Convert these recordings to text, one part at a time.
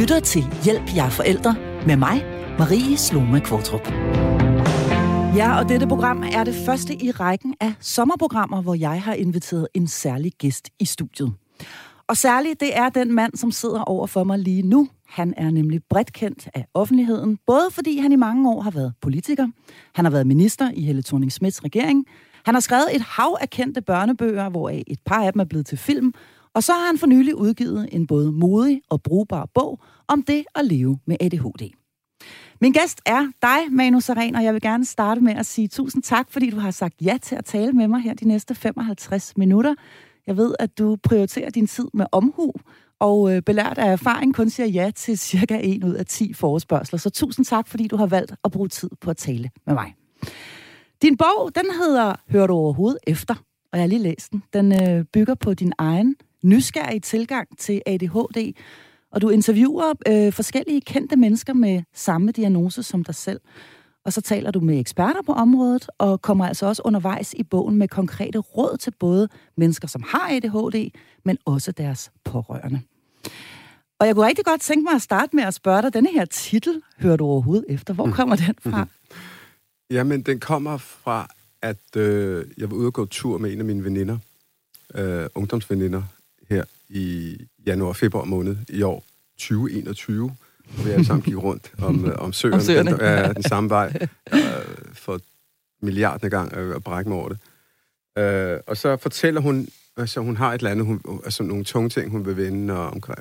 lytter til Hjælp jer forældre med mig, Marie Sloma Kvartrup. Ja, og dette program er det første i rækken af sommerprogrammer, hvor jeg har inviteret en særlig gæst i studiet. Og særligt, det er den mand, som sidder over for mig lige nu. Han er nemlig bredt kendt af offentligheden, både fordi han i mange år har været politiker, han har været minister i Helle thorning Smiths regering, han har skrevet et hav af kendte børnebøger, hvoraf et par af dem er blevet til film, og så har han for nylig udgivet en både modig og brugbar bog om det at leve med ADHD. Min gæst er dig, Manu Saren, og jeg vil gerne starte med at sige tusind tak, fordi du har sagt ja til at tale med mig her de næste 55 minutter. Jeg ved, at du prioriterer din tid med omhu, og øh, belært af erfaring kun siger ja til cirka en ud af 10 forespørgseler. Så tusind tak, fordi du har valgt at bruge tid på at tale med mig. Din bog, den hedder Hører du overhovedet efter? Og jeg har lige læst den. Den øh, bygger på din egen nysgerrige tilgang til ADHD, og du interviewer øh, forskellige kendte mennesker med samme diagnose som dig selv. Og så taler du med eksperter på området, og kommer altså også undervejs i bogen med konkrete råd til både mennesker, som har ADHD, men også deres pårørende. Og jeg kunne rigtig godt tænke mig at starte med at spørge dig, denne her titel, hører du overhovedet efter? Hvor kommer den fra? Jamen, den kommer fra, at øh, jeg var ude og gå tur med en af mine veninder, øh, ungdomsveninder, her i januar-februar måned i år, 2021, hvor vi alle sammen gik rundt om, øh, om søerne, om søerne. Den, øh, den samme vej, øh, for milliarderne gang at brække mig over det. Øh, og så fortæller hun, altså hun har et eller andet, hun, altså nogle tunge ting, hun vil vende, og, omkring,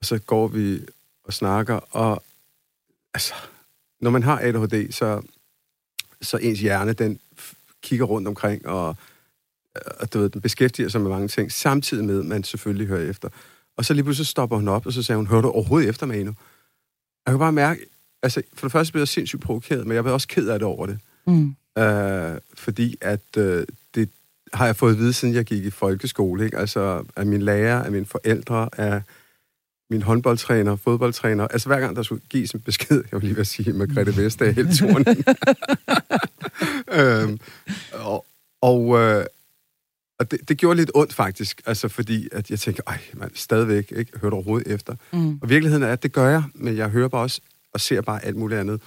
og så går vi og snakker, og altså, når man har ADHD, så, så ens hjerne, den kigger rundt omkring, og og du ved, den beskæftiger sig med mange ting, samtidig med, at man selvfølgelig hører efter. Og så lige pludselig stopper hun op, og så siger hun, hører du overhovedet efter mig endnu? Jeg kan bare mærke, altså for det første bliver jeg sindssygt provokeret, men jeg bliver også ked af det over det. Mm. Øh, fordi at øh, det har jeg fået at vide, siden jeg gik i folkeskole. Ikke? Altså af mine lærer, af mine forældre, af min håndboldtræner, fodboldtræner. Altså hver gang der skulle gives en besked, jeg vil lige vil sige, med Grete Vestager hele turen. øhm, og, og, øh, og det, det gjorde lidt ondt faktisk, altså fordi at jeg tænker, ej, man, stadigvæk ikke hørt overhovedet efter. Mm. Og virkeligheden er, at det gør jeg, men jeg hører bare også og ser bare alt muligt andet.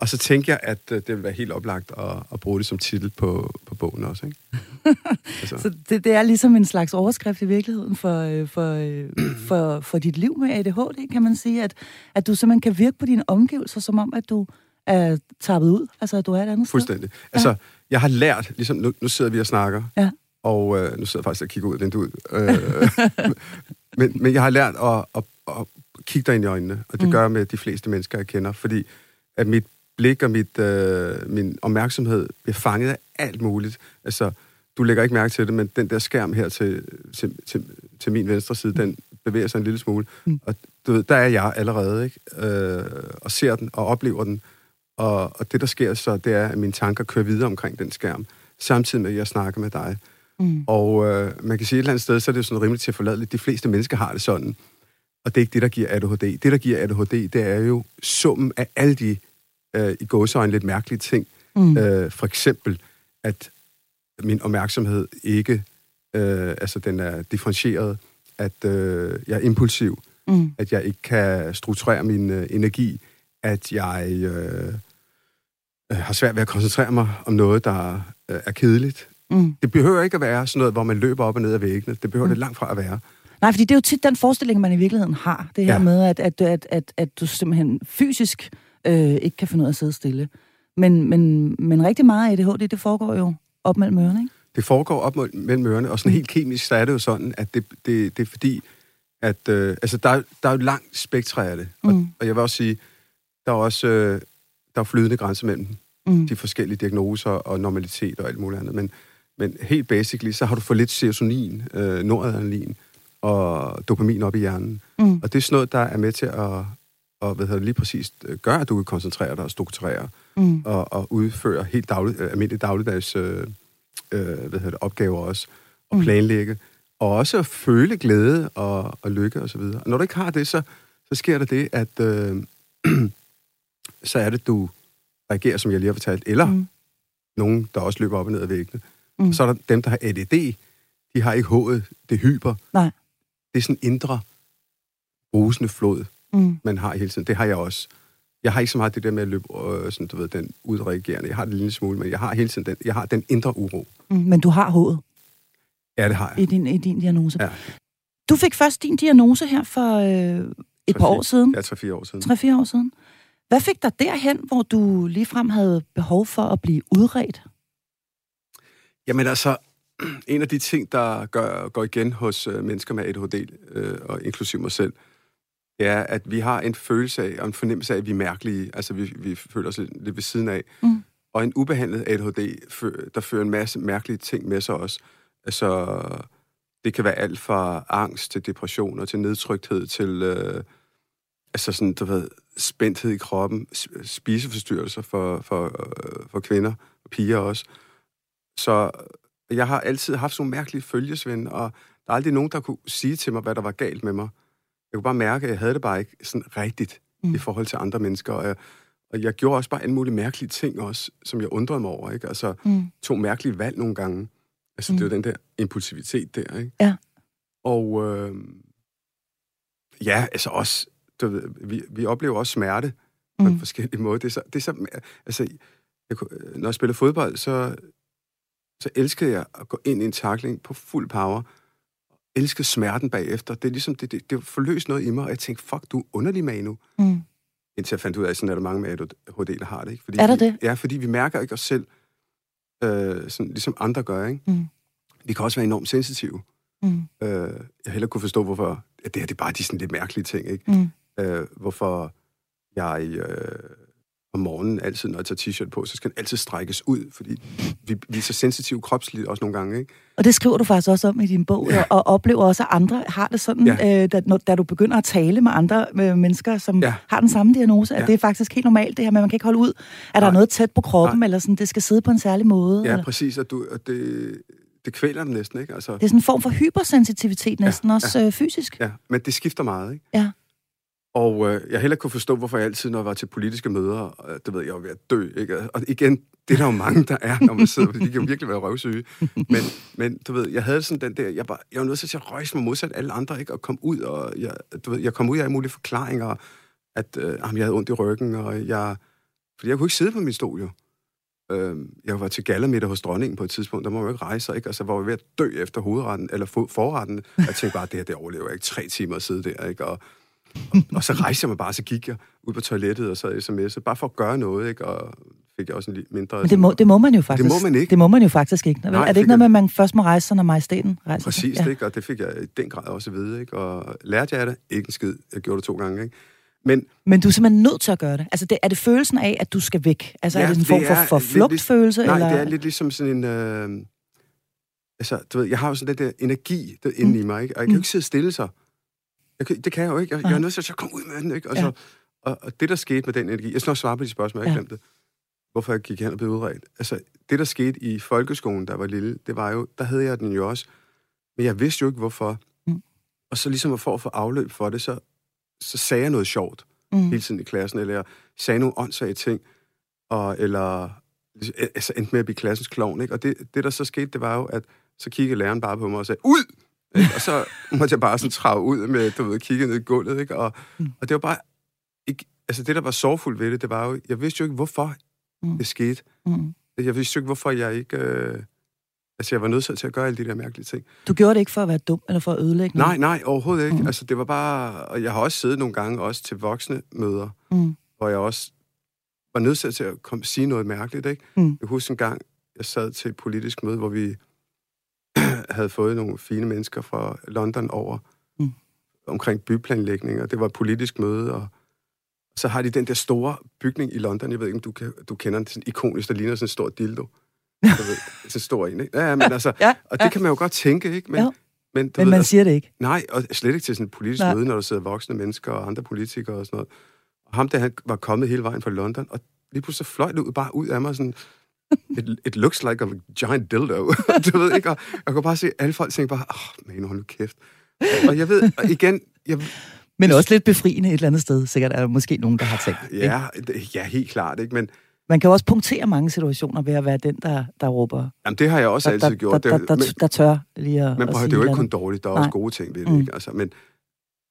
Og så tænker jeg, at uh, det vil være helt oplagt at, at bruge det som titel på, på bogen også. Ikke? altså. Så det, det er ligesom en slags overskrift i virkeligheden for, øh, for, øh, for, for dit liv med ADHD, kan man sige, at, at du simpelthen kan virke på dine omgivelser, som om, at du er tappet ud, altså at du er et andet Fuldstændig. sted. Altså, jeg har lært, ligesom nu, nu sidder vi og snakker, ja og øh, nu sidder jeg faktisk og kigger ud af vinduet. Øh, men, men jeg har lært at, at, at kigge dig ind i øjnene, og det mm. gør jeg med de fleste mennesker, jeg kender, fordi at mit blik og mit, øh, min opmærksomhed bliver fanget af alt muligt. Altså, du lægger ikke mærke til det, men den der skærm her til, til, til, til min venstre side, den bevæger sig en lille smule. Mm. Og du ved, der er jeg allerede, ikke? Øh, og ser den og oplever den. Og, og det, der sker så, det er, at mine tanker kører videre omkring den skærm, samtidig med, at jeg snakker med dig. Mm. Og øh, man kan sige et eller andet sted, så er det jo sådan rimelig til at forlade lidt. De fleste mennesker har det sådan. Og det er ikke det, der giver ADHD. Det, der giver ADHD, det er jo summen af alle de øh, i gåsøjne lidt mærkelige ting. Mm. Øh, for eksempel, at min opmærksomhed ikke, øh, altså den er differentieret, at øh, jeg er impulsiv, mm. at jeg ikke kan strukturere min øh, energi, at jeg øh, øh, har svært ved at koncentrere mig om noget, der øh, er kedeligt, Mm. Det behøver ikke at være sådan noget, hvor man løber op og ned ad væggene. Det behøver mm. det langt fra at være. Nej, fordi det er jo tit den forestilling, man i virkeligheden har. Det her ja. med, at, at, at, at, at du simpelthen fysisk øh, ikke kan finde ud af at sidde stille. Men, men, men rigtig meget af ADHD, det foregår jo op mellem ørerne, ikke? Det foregår op mellem ørerne, og sådan mm. helt kemisk, så er det jo sådan, at det, det, det er fordi, at øh, altså, der, der er jo langt spektre af det. Mm. Og, og jeg vil også sige, der er også øh, der er flydende grænser mellem mm. de forskellige diagnoser og normalitet og alt muligt andet. Men, men helt basically, så har du for lidt serotonin, øh, noradrenalin og dopamin op i hjernen. Mm. Og det er sådan noget, der er med til at, og, hvad hedder lige præcis øh, gøre, at du kan koncentrere dig og strukturere mm. og, og udføre helt daglig, øh, almindelige dagligdags øh, øh, hvad hedder det, opgaver også, og mm. planlægge, og også at føle glæde og, og lykke osv. Og, og når du ikke har det, så, så sker der det, at øh, så er det, du reagerer, som jeg lige har fortalt, eller mm. nogen, der også løber op og ned ad væggene. Mm. Så er der dem, der har ADD, de har ikke H'et, det hyper. Nej. Det er sådan en indre brusende flod, mm. man har hele tiden. Det har jeg også. Jeg har ikke så meget det der med at løbe, øh, sådan, du ved, den udreagerende. Jeg har det en lille smule, men jeg har hele tiden den, jeg har den indre uro. Mm, men du har hovedet? Ja, det har jeg. I din, i din diagnose? Ja. Du fik først din diagnose her for øh, et par år siden? Ja, tre-fire år siden. Tre-fire år siden. Hvad fik dig derhen, hvor du ligefrem havde behov for at blive udredt? Jamen altså, en af de ting, der gør, går igen hos øh, mennesker med ADHD, øh, og inklusiv mig selv, det er, at vi har en følelse af, og en fornemmelse af, at vi er mærkelige. Altså, vi, vi føler os lidt, lidt ved siden af. Mm. Og en ubehandlet ADHD, der fører en masse mærkelige ting med sig også. Altså, det kan være alt fra angst til depression og til nedtrykthed til, øh, altså sådan, du ved, spændthed i kroppen, spiseforstyrrelser for, for, øh, for kvinder og piger også. Så jeg har altid haft sådan nogle mærkelige følgesvend, og der er aldrig nogen, der kunne sige til mig, hvad der var galt med mig. Jeg kunne bare mærke, at jeg havde det bare ikke sådan rigtigt mm. i forhold til andre mennesker. Og jeg, og jeg gjorde også bare en mulig mærkelige ting også, som jeg undrede mig over. Ikke? Altså, mm. to mærkelige valg nogle gange. Altså, mm. det var den der impulsivitet der, ikke? Ja. Og øh, ja, altså også, du ved, vi, vi oplever også smerte på mm. en forskellig måde. Det er så, det er så altså, jeg, når jeg spiller fodbold, så, så elskede jeg at gå ind i en takling på fuld power, elskede smerten bagefter. Det er ligesom, det, det, det forløst noget i mig, og jeg tænkte, fuck, du er underlig, Manu. Mm. Indtil jeg fandt ud af, at sådan er der mange med ADHD, der har det. Ikke? Fordi er der vi, det? Ja, fordi vi mærker ikke os selv, øh, sådan, ligesom andre gør, ikke? Mm. Vi kan også være enormt sensitive. Mm. Øh, jeg heller kunne forstå, hvorfor... Ja, det her det er bare de sådan lidt mærkelige ting, ikke? Mm. Øh, hvorfor jeg... Øh, om morgenen, altid når jeg tager t-shirt på, så skal den altid strækkes ud, fordi vi, vi er så sensitive kropsligt også nogle gange. Ikke? Og det skriver du faktisk også om i din bog, ja. og oplever også, at andre har det sådan, ja. øh, da, når, da du begynder at tale med andre med mennesker, som ja. har den samme diagnose, at ja. det er faktisk helt normalt det her, men man kan ikke holde ud, at der er noget tæt på kroppen, Nej. eller sådan, det skal sidde på en særlig måde. Ja, eller? præcis, og, du, og det, det kvæler den næsten, ikke? Altså, det er sådan en form for hypersensitivitet næsten, ja. også ja. Øh, fysisk. Ja, men det skifter meget, ikke? Ja. Og øh, jeg heller kunne forstå, hvorfor jeg altid, når jeg var til politiske møder, øh, det ved jeg, jeg var ved at dø, ikke? Og igen, det er der jo mange, der er, når man sidder, fordi de kan jo virkelig være røvsyge. Men, men du ved, jeg havde sådan den der, jeg, bare, jeg var nødt til at røjse mig modsat alle andre, ikke? Og kom ud, og jeg, du ved, jeg kom ud af alle mulige forklaringer, at øh, jeg havde ondt i ryggen, og jeg... Fordi jeg kunne ikke sidde på min stol, jo. Øh, jeg var til gallermiddag hos dronningen på et tidspunkt, der må jeg jo ikke rejse, ikke? Altså, var jeg ved at dø efter hovedretten, eller forretten. Jeg tænkte bare, det her, det overlever jeg ikke. Tre timer at sidde der, ikke? Og, og, så rejste jeg mig bare, så gik jeg ud på toilettet og så sms'ede, bare for at gøre noget, ikke? Og fik jeg også en lidt mindre... Men det må, det må man jo faktisk. Det må man ikke. Det må man jo faktisk ikke. Nej, er det ikke noget med, at man først må rejse sig, når majestæten rejser Præcis, sig? Ja. ikke? Og det fik jeg i den grad også at vide, ikke? Og lærte jeg det? Ikke en skid. Jeg gjorde det to gange, ikke? Men, men du er simpelthen nødt til at gøre det. Altså, det, er det følelsen af, at du skal væk? Altså, ja, er det en form for, for flugtfølelse? Nej, eller? det er lidt ligesom sådan en... Øh, altså, du ved, jeg har jo sådan den der energi der inde mm. i mig, ikke? Og jeg kan mm. jo ikke sidde stille så. Jeg det kan jeg jo ikke. Jeg, jeg er nødt til at komme ud med den, ikke? Og, så, ja. og, og det, der skete med den energi... Jeg skal nok svare på de spørgsmål, jeg ja. glemte. Hvorfor jeg gik hen og blev udredt. Altså, det, der skete i folkeskolen, der var lille, det var jo... Der havde jeg den jo også. Men jeg vidste jo ikke, hvorfor. Mm. Og så ligesom for at få afløb for det, så, så sagde jeg noget sjovt mm. hele tiden i klassen, eller jeg sagde nogle åndssvage ting, og, eller altså endte med at blive klassens klovn, ikke? Og det, det, der så skete, det var jo, at så kiggede læreren bare på mig og sagde, ud! Ikke? Og så måtte jeg bare sådan trave ud med, du ved, kigge ned i gulvet, ikke? Og, mm. og det var bare... Ikke, altså det, der var sorgfuldt ved det, det var jo... Jeg vidste jo ikke, hvorfor mm. det skete. Mm. Jeg vidste jo ikke, hvorfor jeg ikke... Øh, altså, jeg var nødt til at gøre alle de der mærkelige ting. Du gjorde det ikke for at være dum, eller for at ødelægge noget? Nej, nej, overhovedet ikke. Mm. Altså, det var bare... Og jeg har også siddet nogle gange også til voksne møder, mm. hvor jeg også var nødt til at komme, sige noget mærkeligt, ikke? Mm. Jeg husker en gang, jeg sad til et politisk møde, hvor vi havde fået nogle fine mennesker fra London over mm. omkring byplanlægning, og det var et politisk møde, og så har de den der store bygning i London, jeg ved ikke, om du, kan, du kender den, sådan ikonisk, der ligner sådan en stor dildo. Jeg ved, sådan en stor en, ikke? Ja, men altså, ja, og det ja. kan man jo godt tænke, ikke? Men, ja. men, men ved, man siger det ikke. Nej, og slet ikke til sådan et politisk nej. møde, når der sidder voksne mennesker og andre politikere og sådan noget. Og ham der, han var kommet hele vejen fra London, og lige pludselig så fløj det ud, bare ud af mig sådan, it, it looks like a giant dildo. du ved ikke? Og jeg kan bare se, at alle folk tænker bare, åh, oh, man, hold nu kæft. Og jeg ved, og igen... Jeg, men også lidt befriende et eller andet sted. Sikkert er der måske nogen, der har tænkt. Ja, det, ja helt klart. Ikke? Men, man kan også punktere mange situationer ved at være den, der, der råber. Jamen, det har jeg også der, altid der, gjort. Der, der, der, men, der tør lige at Men prøv, det er jo ikke kun dårligt, der er Nej. også gode ting ved det. Mm. Ikke? Altså, men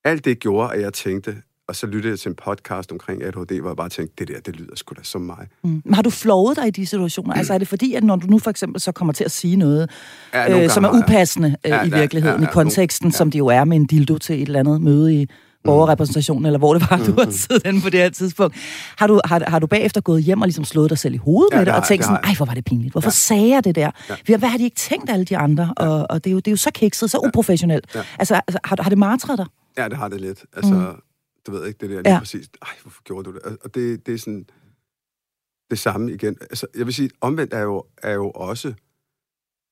alt det gjorde, at jeg tænkte, og så lyttede jeg til en podcast omkring ADHD, hvor jeg bare tænkte, det der, det lyder sgu da som mig. Mm. Men har du flovet dig i de situationer? Mm. Altså er det fordi, at når du nu for eksempel så kommer til at sige noget, ja, øh, som er upassende øh, ja, i virkeligheden, ja, ja, i konteksten, ja. som det jo er med en dildo til et eller andet møde i borgerrepræsentationen, eller hvor det var, du har mm. siddet inde på det her tidspunkt. Har du, har, har du bagefter gået hjem og ligesom slået dig selv i hovedet ja, med det, og tænkt sådan, ej, hvor var det pinligt. Hvorfor ja. sagde jeg det der? Ja. Hvad har de ikke tænkt, alle de andre? Ja. Og, og det, er jo, det er jo så kikset, så uprofessionelt. Ja. Altså, altså har, har det martret dig? Ja, det har det lidt. Altså, mm. Du ved ikke, det der lige ja. præcis. Ej, hvorfor gjorde du det? Og det, det er sådan det samme igen. Altså, jeg vil sige, omvendt er jo, er jo også,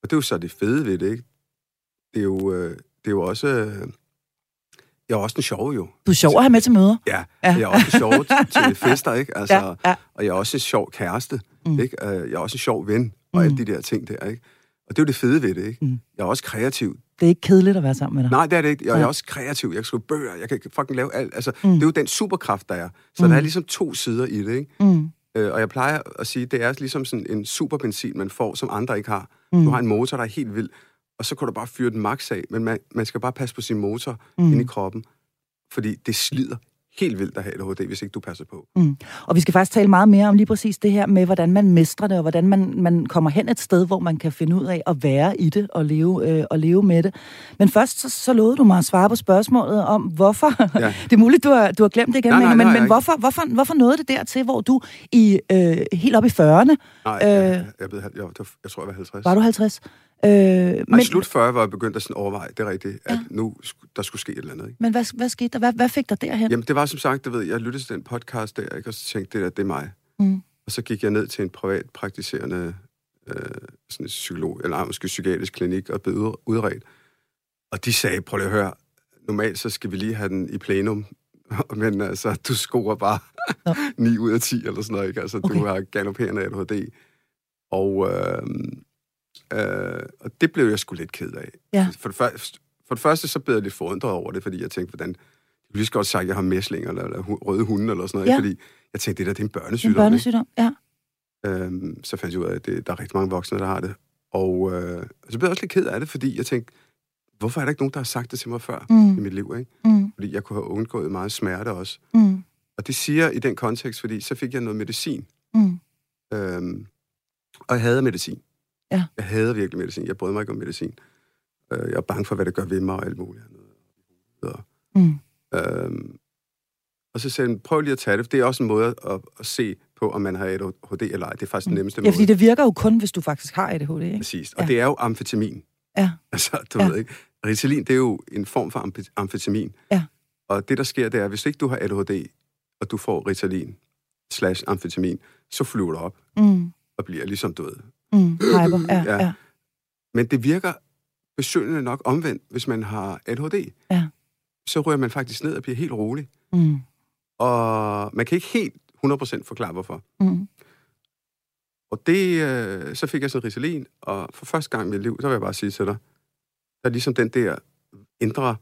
og det er jo så det fede ved det, ikke? Det er jo, øh, det er jo også... Øh, jeg er også en sjov, jo. Du er sjov at have med til møder. Ja, ja. jeg er også en sjov til fester, ikke? Altså, ja, ja. Og jeg er også en sjov kæreste, mm. ikke? Øh, jeg er også en sjov ven, og mm. alle de der ting der, ikke? Og det er jo det fede ved det, ikke? Mm. Jeg er også kreativ. Det er ikke kedeligt at være sammen med dig. Nej, det er det ikke. Jeg, ja. er også kreativ. Jeg kan skrive bøger. Jeg kan fucking lave alt. Altså, mm. det er jo den superkraft, der er. Så mm. der er ligesom to sider i det, ikke? Mm. Øh, og jeg plejer at sige, det er ligesom sådan en superbenzin, man får, som andre ikke har. Mm. Du har en motor, der er helt vild, og så kan du bare fyre den max af, men man, man skal bare passe på sin motor mm. ind i kroppen, fordi det slider helt vildt at have ADHD, hvis ikke du passer på. Mm. Og vi skal faktisk tale meget mere om lige præcis det her med, hvordan man mestrer det, og hvordan man, man kommer hen et sted, hvor man kan finde ud af at være i det og leve, øh, og leve med det. Men først så, så lovede du mig at svare på spørgsmålet om, hvorfor... Ja. det er muligt, du har, du har glemt det igen, nej, nej, men, nej, men hvorfor, hvorfor, hvorfor nåede det dertil, hvor du i øh, helt op i 40'erne... Nej, øh, jeg, jeg, jeg, jeg, jeg tror, jeg var 50. Var du 50? Øh, Ej, men, slut 40 var jeg begyndt at sådan overveje, det er rigtigt, at ja. nu der skulle ske et eller andet. Ikke? Men hvad, hvad skete der? Hvad, hvad fik der derhen? Jamen, det var som sagt, du ved, jeg lyttede til den podcast der, ikke? og så tænkte, det der, det er mig. Mm. Og så gik jeg ned til en privat praktiserende øh, sådan en psykolog, eller måske psykiatrisk klinik, og blev udredt. Og de sagde, prøv lige at høre, normalt så skal vi lige have den i plenum, men altså, du scorer bare 9 ud af 10 eller sådan noget, ikke? Altså, okay. du har galopperende ADHD. Og øh, Øh, og det blev jeg sgu lidt ked af. Ja. For, det første, for det første, så blev jeg lidt forundret over det, fordi jeg tænkte, hvordan... Jeg ville godt sagt, at jeg har mæslinger eller, eller røde hunde eller sådan noget, ja. fordi jeg tænkte, det der det er en børnesygdom. En børnesygdom, ja. Øhm, så fandt jeg ud af, at det, der er rigtig mange voksne, der har det. Og øh, så blev jeg også lidt ked af det, fordi jeg tænkte, hvorfor er der ikke nogen, der har sagt det til mig før mm. i mit liv? Ikke? Mm. Fordi jeg kunne have undgået meget smerte også. Mm. Og det siger i den kontekst, fordi så fik jeg noget medicin. Mm. Øhm, og jeg havde medicin. Ja. Jeg hader virkelig medicin. Jeg bryder mig ikke om medicin. Øh, jeg er bange for, hvad det gør ved mig og alt muligt andet. Mm. Øhm, og så sagde han, prøv lige at tage det. Det er også en måde at, at se på, om man har ADHD eller ej. Det er faktisk mm. den nemmeste måde. Ja, fordi det virker jo kun, hvis du faktisk har ADHD, ikke? Præcis. Og ja. det er jo amfetamin. Ja. Altså, du ja. ved ikke. Ritalin, det er jo en form for amfetamin. Ja. Og det, der sker, det er, hvis ikke du har ADHD, og du får Ritalin slash amfetamin, så flyver du op mm. og bliver ligesom, du ved, Mm, hyper, ja, ja. ja. Men det virker besøgende nok omvendt, hvis man har ADHD. Ja. Så ryger man faktisk ned og bliver helt rolig. Mm. Og man kan ikke helt 100% forklare, hvorfor. Mm. Og det, øh, så fik jeg sådan Ritalin, og for første gang i mit liv, så vil jeg bare sige til dig, der er ligesom den der indre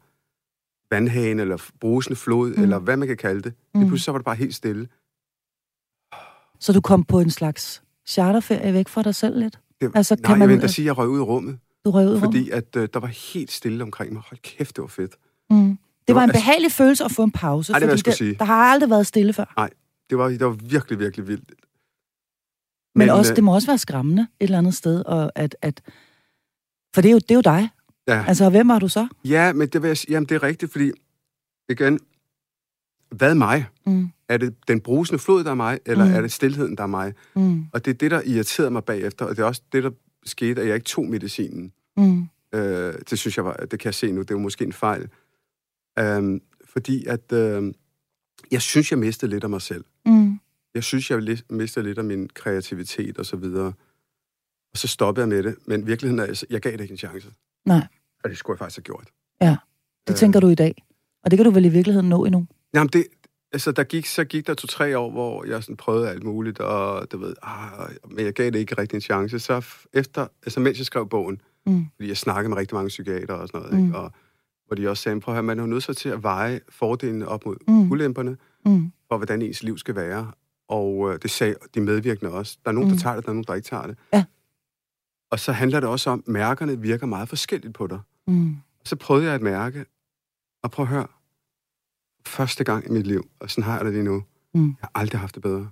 vandhane, eller brusende flod, mm. eller hvad man kan kalde det. Mm. Det pludselig så var det bare helt stille. Så du kom på en slags charterferie væk fra dig selv lidt? Det, altså, nej, kan man, jeg vil da sige, at jeg røg ud i rummet. Du røg ud i Fordi at, uh, der var helt stille omkring mig. Hold kæft, det var fedt. Mm. Det, det var, var en altså, behagelig følelse at få en pause. Nej, det var, jeg skulle sige. Der har aldrig været stille før. Nej, det var, det var virkelig, virkelig vildt. Men, Men også, øh, det må også være skræmmende et eller andet sted, og at, at for det er jo, det er jo dig. Ja. Altså, hvem var du så? Ja, men det, vil jeg, jamen, det er rigtigt, fordi igen, hvad mig? Mm. Er det den brusende flod, der er mig, eller mm. er det stillheden, der er mig? Mm. Og det er det, der irriterede mig bagefter, og det er også det, der skete, at jeg ikke tog medicinen. Mm. Øh, det synes jeg var, det kan jeg se nu, det var måske en fejl. Um, fordi at, øh, jeg synes, jeg mistede lidt af mig selv. Mm. Jeg synes, jeg mistede lidt af min kreativitet og så videre. Og så stoppede jeg med det, men virkeligheden er, jeg gav det ikke en chance. Nej. Og det skulle jeg faktisk have gjort. Ja, det øh, tænker du i dag. Og det kan du vel i virkeligheden nå endnu? Jamen, det, altså, der gik, så gik der to-tre år, hvor jeg sådan prøvede alt muligt, og du ved, ah, men jeg gav det ikke rigtig en chance. Så efter, altså mens jeg skrev bogen, mm. fordi jeg snakkede med rigtig mange psykiater og sådan noget, mm. ikke? og hvor de også sagde, prøv at høre, man er nødt til at veje fordelene op mod mm. ulemperne, mm. for hvordan ens liv skal være. Og øh, det sagde de medvirkende også. Der er nogen, mm. der tager det, der er nogen, der ikke tager det. Ja. Og så handler det også om, at mærkerne virker meget forskelligt på dig. Mm. Så prøvede jeg at mærke, og prøv at høre, første gang i mit liv, og sådan har jeg det lige nu. Mm. Jeg har aldrig haft det bedre.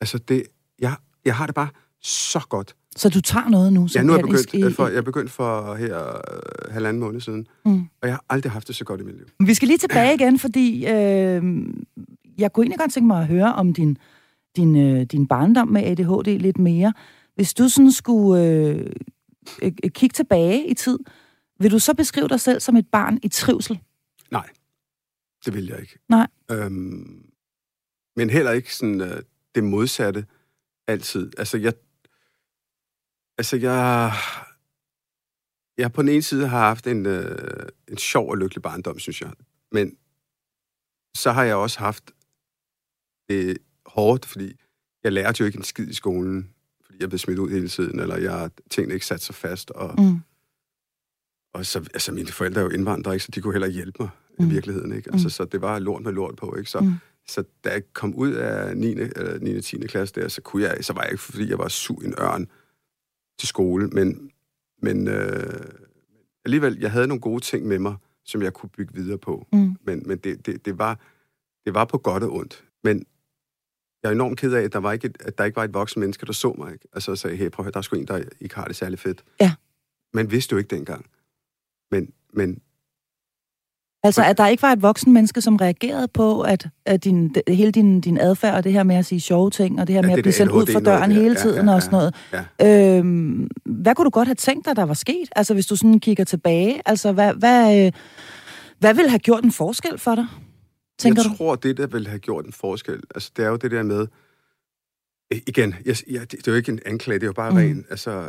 Altså, det, jeg, jeg har det bare så godt. Så du tager noget nu? ja, nu er jeg begyndt, i, for, jeg begyndt for her uh, halvanden måned siden, mm. og jeg har aldrig haft det så godt i mit liv. Vi skal lige tilbage igen, fordi øh, jeg kunne egentlig godt tænke mig at høre om din, din, øh, din barndom med ADHD lidt mere. Hvis du sådan skulle øh, øh, kigge tilbage i tid, vil du så beskrive dig selv som et barn i trivsel? Det vil jeg ikke. Nej. Øhm, men heller ikke sådan øh, det modsatte altid. Altså, jeg... Altså, jeg... Jeg på den ene side har haft en, øh, en sjov og lykkelig barndom, synes jeg. Men så har jeg også haft det hårdt, fordi jeg lærte jo ikke en skid i skolen, fordi jeg blev smidt ud hele tiden, eller jeg tingene ikke sat sig fast. Og, mm. og så, altså, mine forældre er jo indvandrere, ikke, så de kunne heller hjælpe mig mm. i virkeligheden. Ikke? Altså, mm. Så det var lort med lort på. Ikke? Så, mm. så da jeg kom ud af 9. eller 9. 10. klasse der, så, kunne jeg, så var jeg ikke, fordi jeg var su en ørn til skole, men, men øh, alligevel, jeg havde nogle gode ting med mig, som jeg kunne bygge videre på. Mm. Men, men det, det, det, var, det var på godt og ondt. Men jeg er enormt ked af, at der, var ikke et, at der ikke var et voksen menneske, der så mig. Ikke? Altså sagde, hey, prøv at høre, der er sgu en, der ikke har det særlig fedt. Ja. Man vidste jo ikke dengang. Men, men Altså, at der ikke var et voksen menneske, som reagerede på, at, at din, hele din, din adfærd, og det her med at sige sjove ting, og det her med ja, det at blive sendt ud for døren noget, hele tiden ja, ja, ja, og sådan noget. Ja. Øhm, hvad kunne du godt have tænkt dig, der var sket? Altså, hvis du sådan kigger tilbage, altså, hvad, hvad, øh, hvad ville have gjort en forskel for dig? Tænker jeg du? tror, det, der ville have gjort en forskel, altså, det er jo det der med, igen, jeg, jeg, det, det er jo ikke en anklage, det er jo bare mm. ren, altså,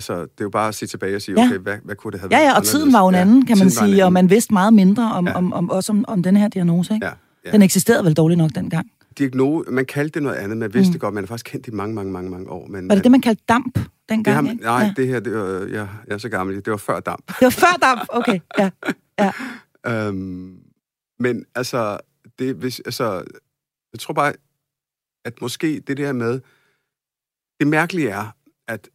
så det er jo bare at se tilbage og sige, okay, hvad, hvad kunne det have været? Ja, ja, og tiden var jo en anden, ja, kan man sige, og man vidste meget mindre om, ja. om, om, også om, om den her diagnose, ikke? Ja, ja. Den eksisterede vel dårligt nok dengang? Diagnose, man kaldte det noget andet, man vidste mm. det godt, man har faktisk kendt det i mange, mange, mange, mange år. Men, var det det, man kaldte damp dengang? Det har, ikke? Nej, ja. det her, det var, jeg, jeg er så gammel, det var før damp. Det var før damp, okay, ja. ja. øhm, men altså, det, hvis, altså, jeg tror bare, at måske det der med, det mærkelige er, at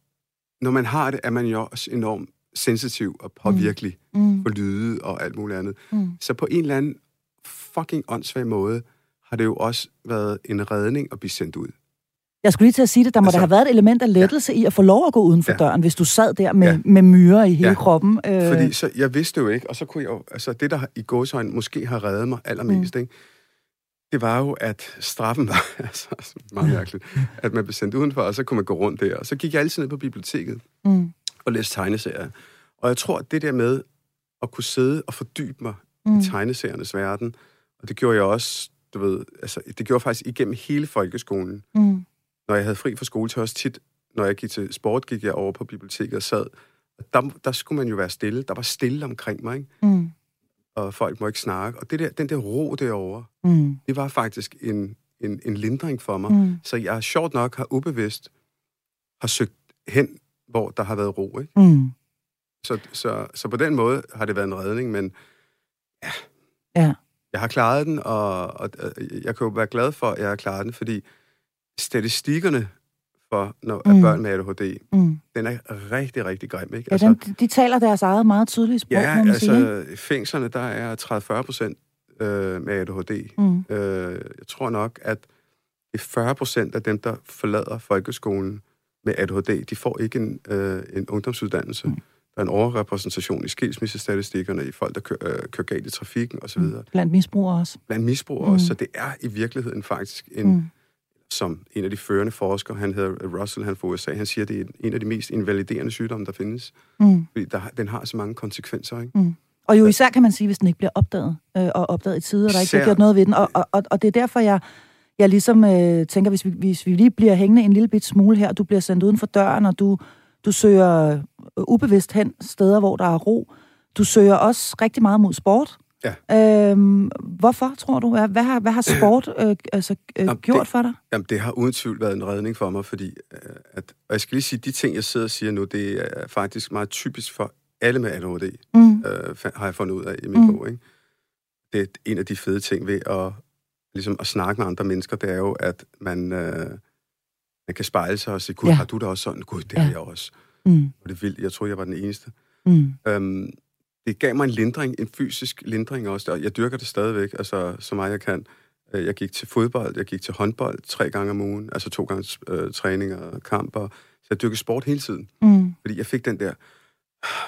når man har det, er man jo også enormt sensitiv og påvirkelig mm. mm. for lyde og alt muligt andet. Mm. Så på en eller anden fucking åndssvag måde har det jo også været en redning at blive sendt ud. Jeg skulle lige til at sige det, der må altså, der have været et element af lettelse ja. i at få lov at gå uden for ja. døren, hvis du sad der med, ja. med myrer i hele ja. kroppen. Øh. Fordi så, jeg vidste jo ikke, og så kunne jeg jo, altså det, der i gåsøjne måske har reddet mig allermest, mm. ikke? Det var jo, at straffen var altså, meget mærkeligt, at man blev sendt udenfor, og så kunne man gå rundt der. Og så gik jeg altid ned på biblioteket mm. og læste tegneserier. Og jeg tror, at det der med at kunne sidde og fordybe mig mm. i tegneseriernes verden, og det gjorde jeg også, du ved, altså, det gjorde jeg faktisk igennem hele folkeskolen. Mm. Når jeg havde fri fra skole til også tit, når jeg gik til sport, gik jeg over på biblioteket og sad. Der, der skulle man jo være stille. Der var stille omkring mig, ikke? Mm og folk må ikke snakke. Og det der, den der ro derovre, mm. det var faktisk en, en, en lindring for mig. Mm. Så jeg sjovt nok har ubevidst har søgt hen, hvor der har været ro. Ikke? Mm. Så, så, så på den måde har det været en redning, men ja, ja. jeg har klaret den, og, og jeg kan jo være glad for, at jeg har klaret den, fordi statistikkerne for når, mm. børn med ADHD, mm. den er rigtig, rigtig grim. Ikke? Ja, altså, den, de taler deres eget meget tydelige sprog, Ja, altså sige. fængslerne, der er 30-40 procent øh, med ADHD. Mm. Øh, jeg tror nok, at det 40 procent af dem, der forlader folkeskolen med ADHD, de får ikke en, øh, en ungdomsuddannelse. Mm. Der er en overrepræsentation i skilsmissestatistikkerne, i folk, der kører, øh, kører galt i trafikken osv. Mm. Blandt misbrugere også. Blandt misbrugere mm. også, så det er i virkeligheden faktisk en... Mm som en af de førende forskere, han hedder Russell, han fra USA, han siger, at det er en af de mest invaliderende sygdomme, der findes. Mm. Fordi der, den har så mange konsekvenser, ikke? Mm. Og jo især kan man sige, hvis den ikke bliver opdaget, øh, og opdaget i tide, og der ikke bliver gjort noget ved den. Og, og, og, og det er derfor, jeg, jeg ligesom øh, tænker, hvis vi, hvis vi lige bliver hængende en lille bit smule her, og du bliver sendt uden for døren, og du, du søger øh, ubevidst hen steder, hvor der er ro. Du søger også rigtig meget mod sport. Ja. Øhm, hvorfor, tror du? Hvad har, hvad har sport øh, altså, øh, jamen, gjort det, for dig? Jamen, det har uden tvivl været en redning for mig, fordi øh, at, og jeg skal lige sige, de ting, jeg sidder og siger nu, det er faktisk meget typisk for alle med ADHD, mm. øh, har jeg fundet ud af i min mm. bog. Ikke? Det er en af de fede ting ved at, ligesom at snakke med andre mennesker, det er jo, at man, øh, man kan spejle sig og sige, gud, ja. har du det også sådan? Gud, det ja. har jeg også. Mm. Og det vildt, jeg tror, jeg var den eneste. Mm. Øhm, det gav mig en lindring, en fysisk lindring også, og jeg dyrker det stadigvæk, altså så meget jeg kan. Øh, jeg gik til fodbold, jeg gik til håndbold tre gange om ugen, altså to gange øh, træninger og kamper. Så jeg dyrkede sport hele tiden, mm. fordi jeg fik den der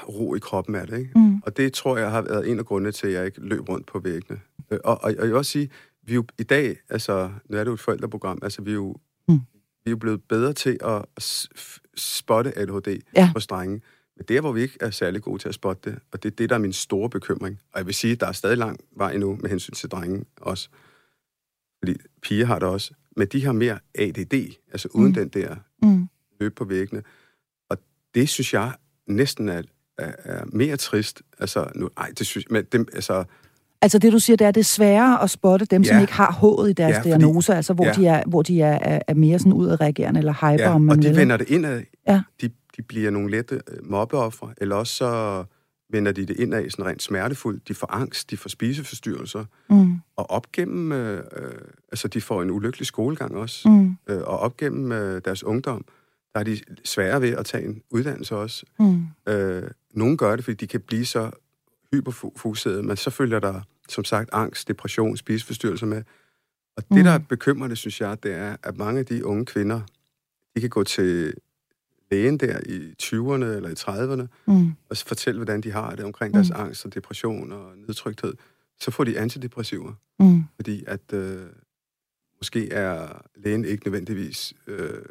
ro i kroppen af det. Ikke? Mm. Og det tror jeg har været en af grundene til, at jeg ikke løb rundt på væggene. Øh, og, og, og jeg vil også sige, vi jo i dag, altså, nu er det jo et forældreprogram, altså vi er jo, mm. vi er jo blevet bedre til at spotte ADHD ja. hos drenge. Men der, hvor vi ikke er særlig gode til at spotte det, og det er det, der er min store bekymring. Og jeg vil sige, at der er stadig lang vej endnu med hensyn til drenge også. Fordi piger har det også. Men de har mere ADD, altså uden mm. den der mm. løb på væggene. Og det synes jeg næsten er, er, er mere trist. Altså, nu, ej, det synes men det, altså, Altså det, du siger, det er, det er sværere at spotte dem, ja. som ikke har H'et i deres ja, diagnose, altså hvor ja. de, er, hvor de er, er, er mere sådan udadreagerende eller hyper, ja, om man og de vil. vender det indad. Ja. De, de bliver nogle lette øh, mobbeoffre, eller også så vender de det indad sådan rent smertefuldt. De får angst, de får spiseforstyrrelser, mm. og op gennem, øh, øh, altså de får en ulykkelig skolegang også, mm. øh, og op gennem øh, deres ungdom, der er de svære ved at tage en uddannelse også. Mm. Øh, nogle gør det, fordi de kan blive så hyperfokuseret, men så følger der, som sagt, angst, depression, spiseforstyrrelser med. Og det, mm. der er bekymrende, synes jeg, det er, at mange af de unge kvinder, de kan gå til lægen der i 20'erne eller i 30'erne, mm. og fortælle, hvordan de har det omkring deres mm. angst og depression og nedtrykthed. Så får de antidepressiver, mm. fordi at øh, måske er lægen ikke nødvendigvis øh,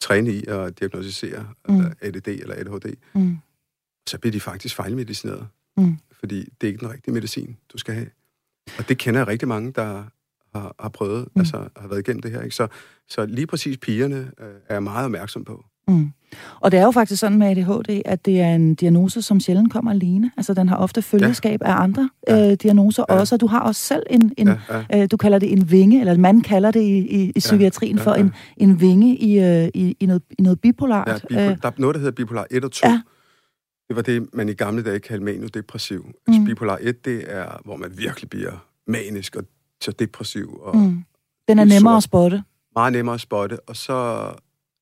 trænet i at diagnostisere mm. ADD eller ADHD. Mm. Så bliver de faktisk fejlmedicineret. Mm. Fordi det er ikke den rigtige medicin, du skal have. Og det kender jeg rigtig mange, der har, har prøvet, mm. altså har været igennem det her. Ikke? Så, så lige præcis pigerne øh, er jeg meget opmærksom på. Mm. Og det er jo faktisk sådan med ADHD, at det er en diagnose, som sjældent kommer alene. Altså, den har ofte følgeskab ja. af andre ja. øh, diagnoser ja. også, og du har også selv en, en ja, ja. Øh, du kalder det en vinge, eller man kalder det i, i, i psykiatrien ja, ja, ja. for en, en vinge i, øh, i, i, noget, i noget bipolart. Ja, bipol- øh. der er noget, der hedder bipolar 1 og 2. Ja. Det var det, man i gamle dage kaldte maniodepressiv. Altså, mm. bipolar 1, det er, hvor man virkelig bliver manisk og så depressiv. Og mm. Den er nemmere at spotte. Meget nemmere at spotte. Og så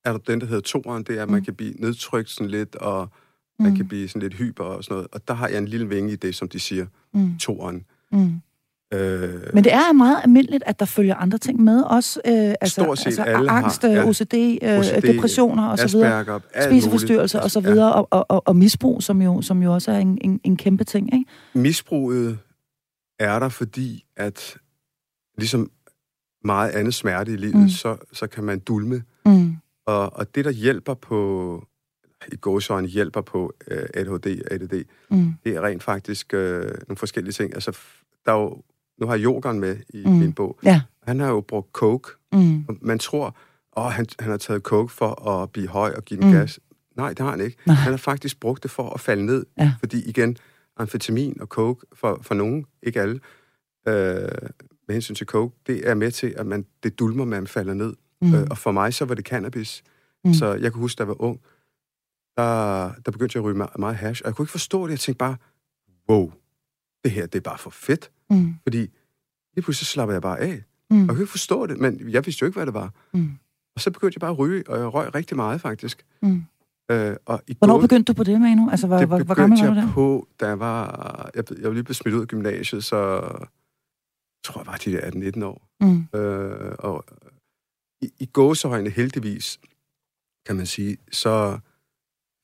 er der den, der hedder toren, det er, at man mm. kan blive nedtrykt sådan lidt, og man mm. kan blive sådan lidt hyper og sådan noget. Og der har jeg en lille vinge i det, som de siger, mm. toren. Mm. Øh, Men det er meget almindeligt, at der følger andre ting med også. Øh, altså, Stort set altså, alle angst, har, ja, OCD, øh, OCD, depressioner og så videre. Spiseforstyrrelser og så videre, ja. og, og, og, og misbrug, som jo, som jo også er en, en, en kæmpe ting. Ikke? Misbruget er der, fordi at ligesom meget andet smerte i livet, mm. så, så kan man dulme. Mm. Og, og det, der hjælper på, i gåsøjne hjælper på uh, ADHD og ADD, mm. det er rent faktisk uh, nogle forskellige ting. Altså, der er jo nu har Jokeren med i mm. min bog. Ja. Han har jo brugt coke. Mm. Man tror, at han, han har taget coke for at blive høj og give den mm. gas. Nej, det har han ikke. Nej. Han har faktisk brugt det for at falde ned. Ja. Fordi igen, amfetamin og coke, for, for nogen, ikke alle, øh, med hensyn til coke, det er med til, at man, det dulmer, man falder ned. Mm. Øh, og for mig, så var det cannabis. Mm. Så jeg kan huske, da jeg var ung, der, der begyndte jeg at ryge meget, meget hash, og jeg kunne ikke forstå det. Jeg tænkte bare, wow, det her, det er bare for fedt. Mm. Fordi lige pludselig slapper jeg bare af. Mm. Og jeg kunne ikke forstå det, men jeg vidste jo ikke, hvad det var. Mm. Og så begyndte jeg bare at ryge, og jeg røg rigtig meget, faktisk. Mm. Øh, og i Hvornår går, begyndte du på det, Manu? Altså, hvor, det hvor, hvor gammel var du der? på, da jeg var... Jeg, jeg var lige blevet smidt ud af gymnasiet, så tror jeg var de der 18-19 år. Mm. Øh, og i, i gåsehøjne heldigvis, kan man sige, så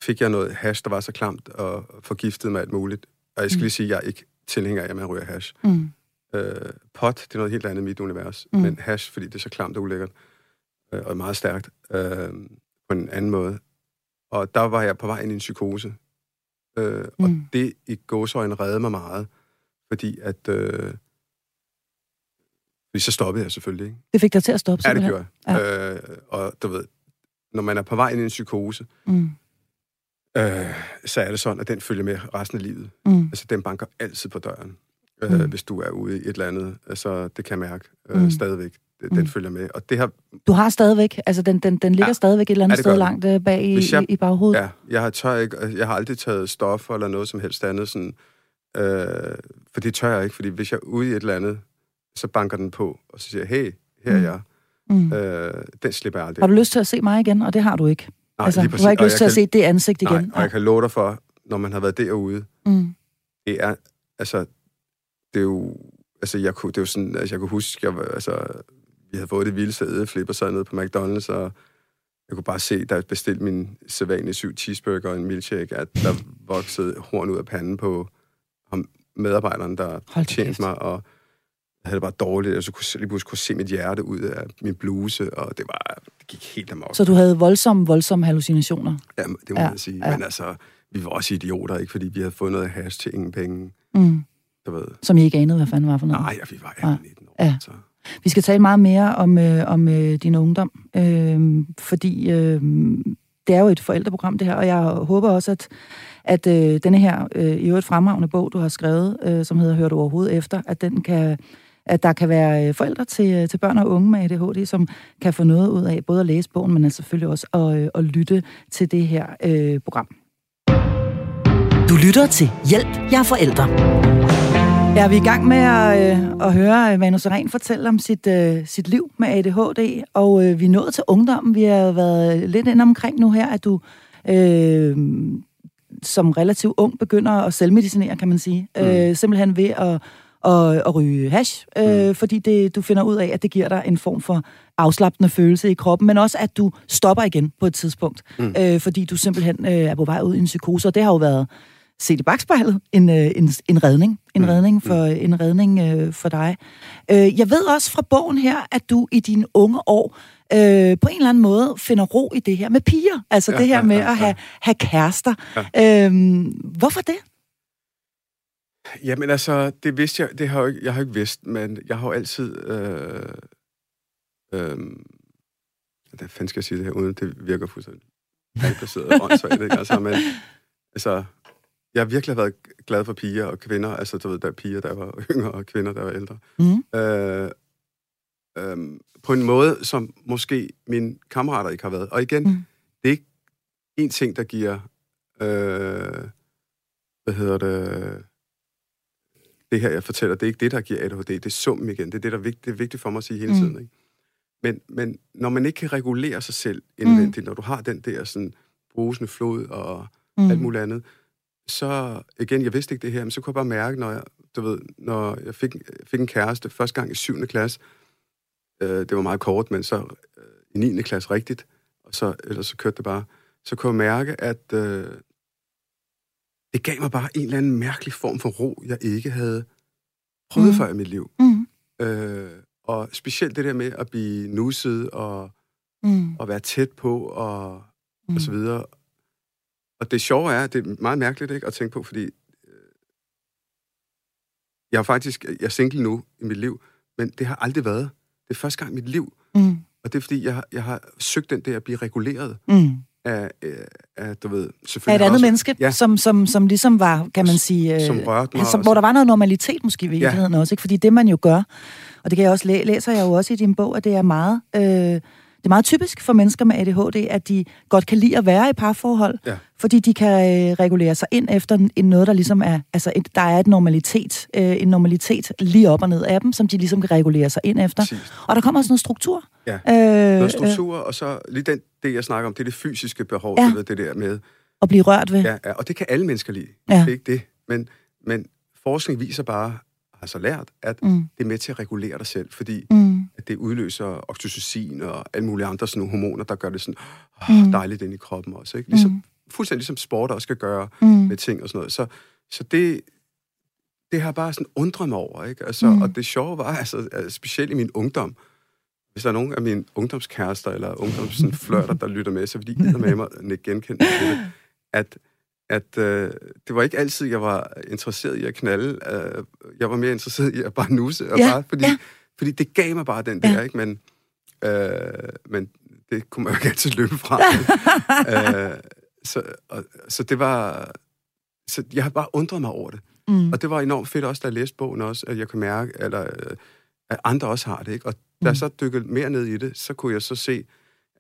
fik jeg noget hash, der var så klamt og forgiftede mig alt muligt. Og jeg skal mm. lige sige, at jeg er ikke tilhænger af, at man ryger hash. Mm. Øh, pot, det er noget helt andet i mit univers. Mm. Men hash, fordi det er så klamt og ulækkert, øh, og meget stærkt, øh, på en anden måde. Og der var jeg på vej ind i en psykose. Øh, mm. Og det i gåsøjne redde mig meget, fordi at... Øh, fordi så stoppede jeg selvfølgelig, ikke? Det fik dig til at stoppe, Ja, det gjorde jeg. Ja. Øh, og du ved, når man er på vej ind i en psykose, mm øh, så er det sådan, at den følger med resten af livet. Mm. Altså, den banker altid på døren, øh, mm. hvis du er ude i et eller andet. Altså, det kan jeg mærke øh, mm. stadigvæk. Den mm. følger med. Og det har... Du har stadigvæk, altså den, den, den ligger ja. stadigvæk et eller andet ja, sted langt øh, bag i, jeg, i baghovedet? Ja, jeg har, tør ikke, jeg har aldrig taget stoffer eller noget som helst andet, sådan, øh, for det tør jeg ikke, fordi hvis jeg er ude i et eller andet, så banker den på, og så siger hey, her er jeg. Mm. Øh, den slipper jeg aldrig. Har du lyst til at se mig igen? Og det har du ikke. Nej, altså, du har ikke lyst til at kan, se det ansigt igen. Nej, og jeg kan love dig for, når man har været derude, mm. det er, altså, det er jo, altså, jeg kunne, det er jo sådan, altså, jeg kunne huske, jeg, altså, vi havde fået det vildeste ædeflip og sad nede på McDonald's, og jeg kunne bare se, da jeg bestilte min sædvanlige syv cheeseburger og en milkshake, at der voksede horn ud af panden på ham, medarbejderen, der tjente mig, og havde det bare dårligt, og så kunne jeg lige pludselig kunne se mit hjerte ud af min bluse, og det var, det gik helt amok. Så du havde voldsomme, voldsomme hallucinationer? Ja, det må ja, jeg sige. Ja. Men altså, vi var også idioter, ikke? Fordi vi havde fået noget hash til ingen penge. Mm. Du ved. Som I ikke anede, hvad fanden var for noget? Nej, ja, vi var 18 19 år. Ja. Så. Vi skal tale meget mere om, øh, om øh, din ungdom, øh, fordi øh, det er jo et forældreprogram, det her, og jeg håber også, at, at øh, denne her øh, i øvrigt fremragende bog, du har skrevet, øh, som hedder Hør du overhovedet efter, at den kan at der kan være øh, forældre til, øh, til børn og unge med ADHD, som kan få noget ud af både at læse bogen, men selvfølgelig også at, øh, at lytte til det her øh, program. Du lytter til Hjælp, jeg er forældre. Ja, vi er i gang med at, øh, at høre Manu Seren fortælle om sit, øh, sit liv med ADHD, og øh, vi er nået til ungdommen. Vi har været lidt ind omkring nu her, at du øh, som relativt ung begynder at selvmedicinere, kan man sige. Mm. Øh, simpelthen ved at, at, at ryge hash, øh, mm. fordi det, du finder ud af, at det giver dig en form for afslappende følelse i kroppen, men også at du stopper igen på et tidspunkt, mm. øh, fordi du simpelthen øh, er på vej ud i en psykose, og det har jo været set i bagspejlet, en, øh, en, en redning. En mm. redning for, mm. en redning øh, for dig. Øh, jeg ved også fra bogen her, at du i dine unge år øh, på en eller anden måde finder ro i det her med piger. Altså ja, det her ja, med ja, ja. at have, have kærester. Ja. Øh, hvorfor det? Jamen altså, det vidste jeg, det har jeg, jeg har ikke vidst, men jeg har jo altid... Øh, øh, hvad fanden skal jeg sige det her, uden det virker fuldstændig baseret åndssvagt, ikke? Altså, men, altså, jeg har virkelig været glad for piger og kvinder. Altså, du ved, der er piger, der var yngre, og kvinder, der var ældre. Mm. Øh, øh, på en måde, som måske mine kammerater ikke har været. Og igen, mm. det er ikke en ting, der giver... Øh, hvad hedder det? Det her, jeg fortæller, det er ikke det, der giver ADHD. Det er summen igen. Det er det, der er vigtigt, det er vigtigt for mig at sige hele mm. tiden. Ikke? Men, men når man ikke kan regulere sig selv indvendigt, mm. når du har den der sådan brusende flod og mm. alt muligt andet, så, igen, jeg vidste ikke det her, men så kunne jeg bare mærke, når jeg, du ved, når jeg fik, fik en kæreste første gang i 7. klasse, øh, det var meget kort, men så øh, i 9. klasse rigtigt, og så, ellers så kørte det bare, så kunne jeg mærke, at øh, det gav mig bare en eller anden mærkelig form for ro, jeg ikke havde prøvet mm. før i mit liv. Mm. Øh, og specielt det der med at blive nusset og, mm. og være tæt på og, mm. og så videre. Og det sjove er, det er meget mærkeligt ikke, at tænke på, fordi øh, jeg er faktisk, jeg er single nu i mit liv, men det har aldrig været. Det er første gang i mit liv. Mm. Og det er fordi, jeg, jeg har søgt den der at blive reguleret. Mm. Af, øh, af, du ved, selvfølgelig... Af et andet også, menneske, ja. som, som, som ligesom var, kan man sige... Øh, som rørte mig. Som, hvor der var noget normalitet måske i virkeligheden ja. også, ikke? Fordi det man jo gør, og det kan jeg også læ- læser jeg jo også i din bog, at det er meget... Øh, det er meget typisk for mennesker med ADHD, at de godt kan lide at være i parforhold, ja. fordi de kan øh, regulere sig ind efter en, noget, der ligesom er, altså et, der er et normalitet, øh, en normalitet lige op og ned af dem, som de ligesom kan regulere sig ind efter. Præcis. Og der kommer også noget struktur. Ja, øh, noget struktur, øh, og så lige den, det, jeg snakker om, det er det fysiske behov, ja. det, det der med... At blive rørt ved. Ja, ja, og det kan alle mennesker lide. Ja. Det er ikke det. Men, men forskning viser bare, har så lært, at mm. det er med til at regulere dig selv, fordi mm. at det udløser oxytocin og alle mulige andre sådan nogle hormoner, der gør det sådan oh, mm. dejligt ind i kroppen også. Ikke? Ligesom, mm. Fuldstændig ligesom sport også skal gøre mm. med ting og sådan noget. Så, så det, det har bare sådan undret mig over. Ikke? Altså, mm. Og det sjove var, altså, specielt i min ungdom, hvis der er nogen af mine ungdomskærester eller ungdomsflørter, der lytter med, så vil de med mig genkende det, at at øh, det var ikke altid, jeg var interesseret i at knalde. Øh, jeg var mere interesseret i at bare nusse. Og ja, bare, fordi, ja. fordi det gav mig bare den der, ja. ikke? Men, øh, men det kunne man jo ikke altid løbe fra. øh, så, og, så det var... Så jeg har bare undret mig over det. Mm. Og det var enormt fedt også, da jeg læste bogen også, at jeg kunne mærke, eller, øh, at andre også har det. Ikke? Og da jeg mm. så dykkede mere ned i det, så kunne jeg så se,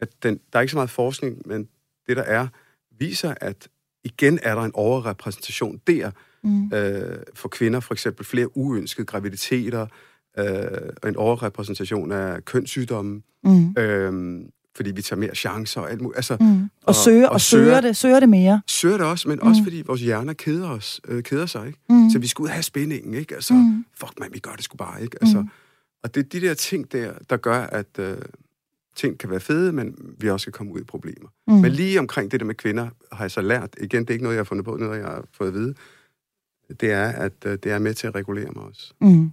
at den, der er ikke så meget forskning, men det der er, viser, at igen er der en overrepræsentation der mm. øh, for kvinder, for eksempel flere uønskede graviditeter, øh, og en overrepræsentation af kønssygdomme, mm. øh, fordi vi tager mere chancer og alt muligt. Altså, mm. og, og, søger, og, og søger, søger det, søger det mere. Søger det også, men mm. også fordi vores hjerner keder, os, øh, keder sig, ikke? Mm. Så vi skal ud have spændingen, ikke? Altså, mm. fuck man, vi gør det sgu bare, ikke? Altså, mm. Og det er de der ting der, der gør, at øh, ting kan være fede, men vi også kan komme ud i problemer. Mm. Men lige omkring det der med kvinder, har jeg så lært, igen, det er ikke noget, jeg har fundet på, noget jeg har fået at vide, det er, at øh, det er med til at regulere mig også. Mm.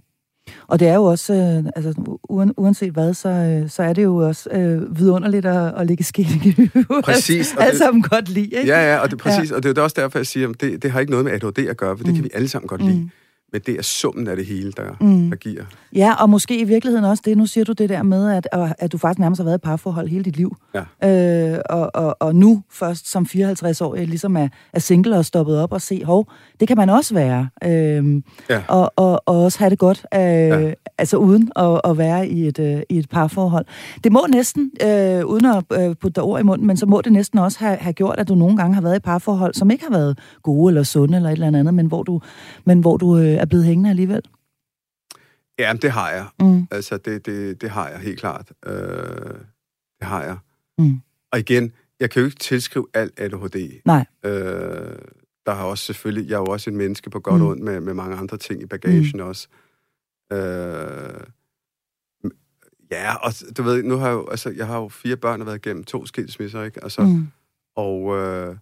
Og det er jo også, øh, altså uanset hvad, så, øh, så er det jo også øh, vidunderligt at, at lægge skilling Præcis. Alle sammen godt lide, ikke? Ja, ja, og det præcis, ja. og det er også derfor, jeg siger, at det, det har ikke noget med ADHD at gøre, for det mm. kan vi alle sammen godt lide. Mm. Men det er summen af det hele, der, mm. der giver. Ja, og måske i virkeligheden også det, nu siger du det der med, at, at du faktisk nærmest har været i parforhold hele dit liv. Ja. Øh, og, og, og nu først som 54-årig ligesom er, er single og stoppet op og se, hov, det kan man også være. Øh, ja. og, og, og også have det godt, øh, ja. altså uden at, at være i et, øh, i et parforhold. Det må næsten, øh, uden at øh, putte ord i munden, men så må det næsten også have, have gjort, at du nogle gange har været i parforhold, som ikke har været gode eller sunde eller et eller andet, men hvor du, men hvor du øh, er blevet hængende alligevel? Ja, det har jeg. Mm. Altså, det, det, det har jeg helt klart. Øh, det har jeg. Mm. Og igen, jeg kan jo ikke tilskrive alt ADHD. Nej. Øh, der har også selvfølgelig, jeg er jo også et menneske på godt mm. ondt med, med mange andre ting i bagagen mm. også. Øh, ja, og du ved, nu har jeg jo, altså, jeg har jo fire børn og været igennem to skilsmisser, ikke? Altså, mm. og øh,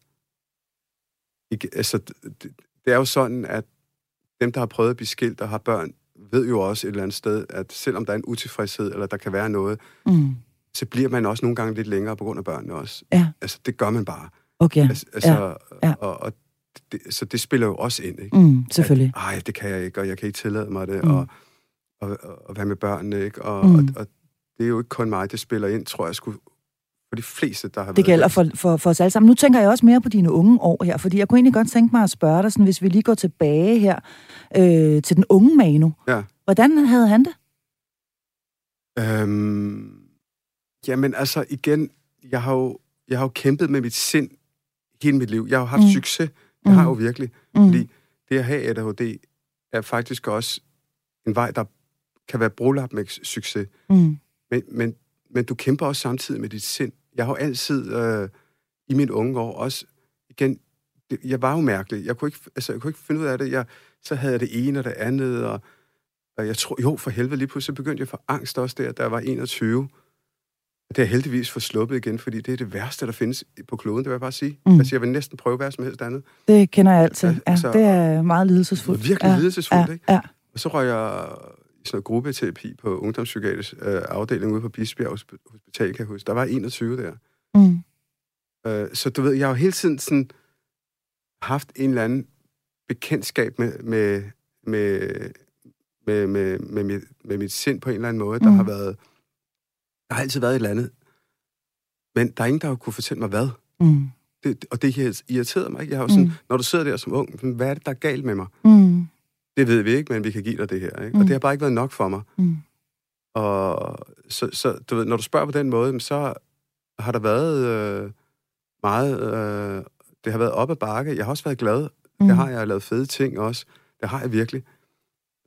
ikke, altså, det, det er jo sådan, at dem, der har prøvet at blive skilt og har børn, ved jo også et eller andet sted, at selvom der er en utilfredshed, eller der kan være noget, mm. så bliver man også nogle gange lidt længere på grund af børnene også. Ja. Altså, det gør man bare. Okay. Altså, altså ja. Ja. Og, og det, så det spiller jo også ind, ikke? Mm, selvfølgelig. At, Ej, det kan jeg ikke, og jeg kan ikke tillade mig det, mm. og, og, og, og være med børnene, ikke? Og, mm. og, og det er jo ikke kun mig, det spiller ind, tror jeg, skulle for de fleste, der har Det gælder for, for, for os alle sammen. Nu tænker jeg også mere på dine unge år her, fordi jeg kunne egentlig godt tænke mig at spørge dig, sådan, hvis vi lige går tilbage her øh, til den unge Manu. Ja. Hvordan havde han det? Øhm, jamen altså igen, jeg har, jo, jeg har jo kæmpet med mit sind hele mit liv. Jeg har haft mm. succes. Det mm. har jeg jo virkelig. Mm. Fordi det at have ADHD er faktisk også en vej, der kan være brolagt med succes. Mm. Men, men men du kæmper også samtidig med dit sind. Jeg har altid øh, i mine unge år også, igen, det, jeg var jo mærkelig. Jeg kunne, ikke, altså, jeg kunne ikke finde ud af det. Jeg, så havde jeg det ene og det andet, og, og jeg tror, jo, for helvede, lige pludselig begyndte jeg at få angst også der, da jeg var 21. Det er heldigvis for sluppet igen, fordi det er det værste, der findes på kloden, det vil jeg bare sige. Mm. Altså, jeg vil næsten prøve hvad som helst andet. Det kender jeg altid. Ja, altså, det er meget lidelsesfuldt. Virkelig ja, lidelsesfuldt, ja, ikke? Ja. Og så røg jeg sådan noget gruppeterapi på ungdomspsykiatrisk øh, afdeling ude på Bisbjerg Hospital, kan jeg huske. Der var 21 der. Mm. Øh, så du ved, jeg har jo hele tiden sådan haft en eller anden bekendtskab med, med, med, med, med, med, mit, med mit sind på en eller anden måde. Der mm. har været... Der har altid været et eller andet. Men der er ingen, der har kunne fortælle mig, hvad. Mm. Det, og det har irriteret mig. Jeg har jo sådan, mm. når du sidder der som ung, hvad er det, der er galt med mig? Mm det ved vi ikke, men vi kan give dig det her. Ikke? Mm. Og det har bare ikke været nok for mig. Mm. Og så, så du ved, når du spørger på den måde, så har der været øh, meget... Øh, det har været op ad bakke. Jeg har også været glad. Mm. Det har jeg lavet fede ting også. Det har jeg virkelig.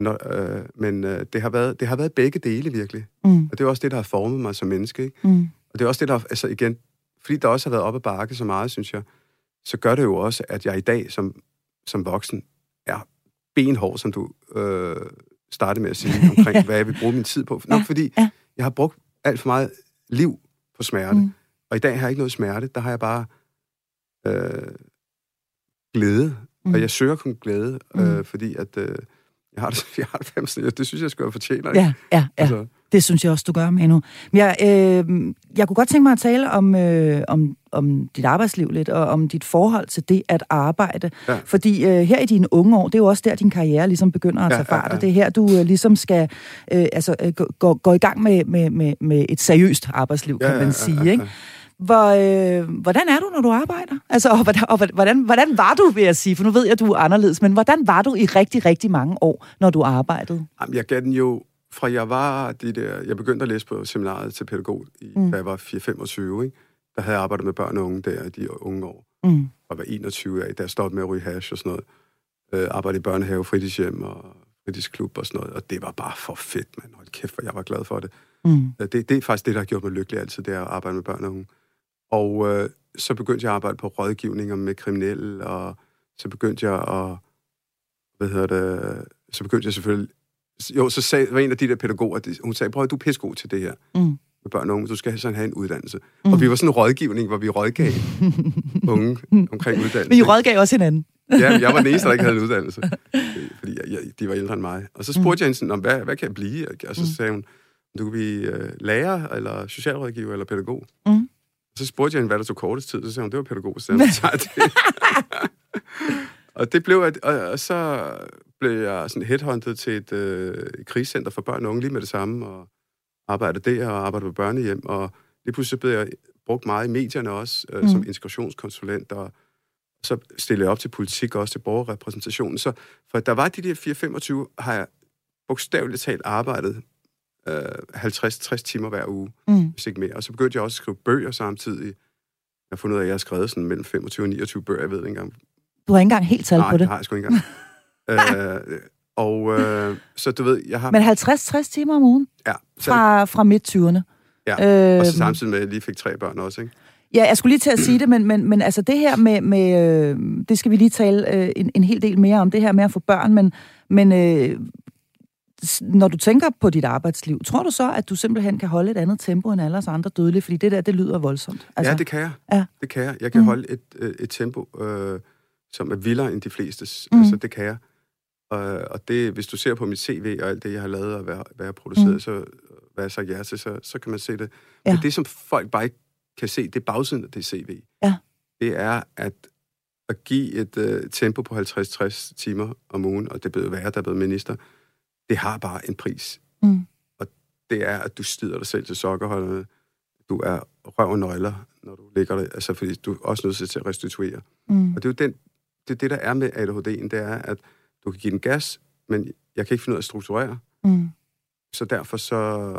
Når, øh, men øh, det, har været, det har været begge dele virkelig. Mm. Og det er også det, der har formet mig som menneske. Ikke? Mm. Og det er også det, der... Altså igen, fordi der også har været op ad bakke så meget, synes jeg, så gør det jo også, at jeg i dag som, som voksen er benhård, som du øh, startede med at sige, omkring, ja. hvad jeg vil bruge min tid på. Nok ja. fordi, ja. jeg har brugt alt for meget liv på smerte. Mm. Og i dag har jeg ikke noget smerte. Der har jeg bare øh, glæde. Mm. Og jeg søger kun glæde, øh, mm. fordi at... Øh, jeg har det, jeg har det, det synes jeg, skal være fortjener. Ikke? Ja, ja, ja. Altså. Det synes jeg også, du gør, Manu. Men jeg, øh, jeg kunne godt tænke mig at tale om, øh, om, om dit arbejdsliv lidt, og om dit forhold til det at arbejde. Ja. Fordi øh, her i dine unge år, det er jo også der, din karriere ligesom begynder at tage ja, fart, ja, ja. og det er her, du øh, ligesom skal øh, altså, øh, gå, gå i gang med, med, med, med et seriøst arbejdsliv, kan ja, man sige. Ja, ja, ja. Ikke? Hvor, øh, hvordan er du, når du arbejder? Altså, og, hvordan, og hvordan, hvordan var du, vil jeg sige? For nu ved jeg, at du er anderledes, men hvordan var du i rigtig, rigtig mange år, når du arbejdede? Jamen, jeg gav den jo fra jeg var de der... Jeg begyndte at læse på seminaret til pædagog, i, mm. da jeg var 4-25, ikke? Der havde jeg arbejdet med børn og unge der i de unge år. Mm. Og var 21 af, da jeg stoppede med at ryge hash og sådan noget. Øh, arbejdede i børnehave, fritidshjem og kritisk klub og sådan noget, og det var bare for fedt, mand. Hold kæft, for jeg var glad for det. Mm. Det, det er faktisk det, der har gjort mig lykkelig altid, det er at arbejde med børn og unge. Og øh, så begyndte jeg at arbejde på rådgivninger med kriminelle, og så begyndte jeg at, hvad hedder det, så begyndte jeg selvfølgelig, jo, så sagde, var en af de der pædagoger, hun sagde, prøv at du er pissegod til det her. Mm med børn og unge, du skal sådan have en uddannelse. Mm. Og vi var sådan en rådgivning, hvor vi rådgav unge omkring uddannelse. Men I rådgav også hinanden. ja, jeg var den eneste, der ikke havde en uddannelse, fordi jeg, jeg, de var ældre end mig. Og så spurgte mm. jeg hende sådan, hvad, hvad kan jeg blive? Og så mm. sagde hun, du kan blive uh, lærer, eller socialrådgiver, eller pædagog. Mm. Så spurgte jeg hende, hvad der tog kortest tid. Så sagde hun, det var pædagog. Så jeg, det. og det blev, at, og, og så blev jeg sådan headhunted til et uh, krigscenter for børn og unge lige med det samme, og arbejdede der og arbejdede på børnehjem, og lige pludselig blev jeg brugt meget i medierne også, øh, mm. som integrationskonsulent, og så stillede jeg op til politik og også til borgerrepræsentationen. Så for der var de der 4-25, har jeg bogstaveligt talt arbejdet øh, 50-60 timer hver uge, mm. hvis ikke mere. Og så begyndte jeg også at skrive bøger samtidig. Jeg har fundet ud af, at jeg har skrevet sådan mellem 25 og 29 bøger, jeg ved ikke engang. Du har ikke engang helt tal Nej, på det? Nej, det har jeg sgu ikke engang. øh, og øh, så du ved, jeg har... Men 50-60 timer om ugen? Ja. Så... Fra, fra midt-20'erne? Ja, øh, og så samtidig med, at jeg lige fik tre børn også, ikke? Ja, jeg skulle lige til at sige det, men, men, men altså det her med, med øh, det skal vi lige tale øh, en, en hel del mere om, det her med at få børn, men, men øh, når du tænker på dit arbejdsliv, tror du så, at du simpelthen kan holde et andet tempo end alle os andre dødelige? Fordi det der, det lyder voldsomt. Altså, ja, det kan jeg. Ja. Det kan jeg. Jeg kan mm. holde et, øh, et tempo, øh, som er vildere end de flestes. Mm. Altså, det kan jeg. Og, og det, hvis du ser på mit CV og alt det, jeg har lavet og hvad, hvad jeg har produceret, mm. så hvad jeg sagt ja til, så, så kan man se det. Ja. Men det, som folk bare ikke kan se, det er bagsiden af det CV. Ja. Det er, at at give et uh, tempo på 50-60 timer om ugen, og det er være, der er blevet minister, det har bare en pris. Mm. Og det er, at du stider dig selv til sokkerholderne. Du er røv og nøgler, når du ligger der, altså fordi du er også nødt til at restituere. Mm. Og det er jo den, det, er det, der er med ADHD'en, det er, at du kan give den gas, men jeg kan ikke finde ud af at strukturere. Mm. Så derfor så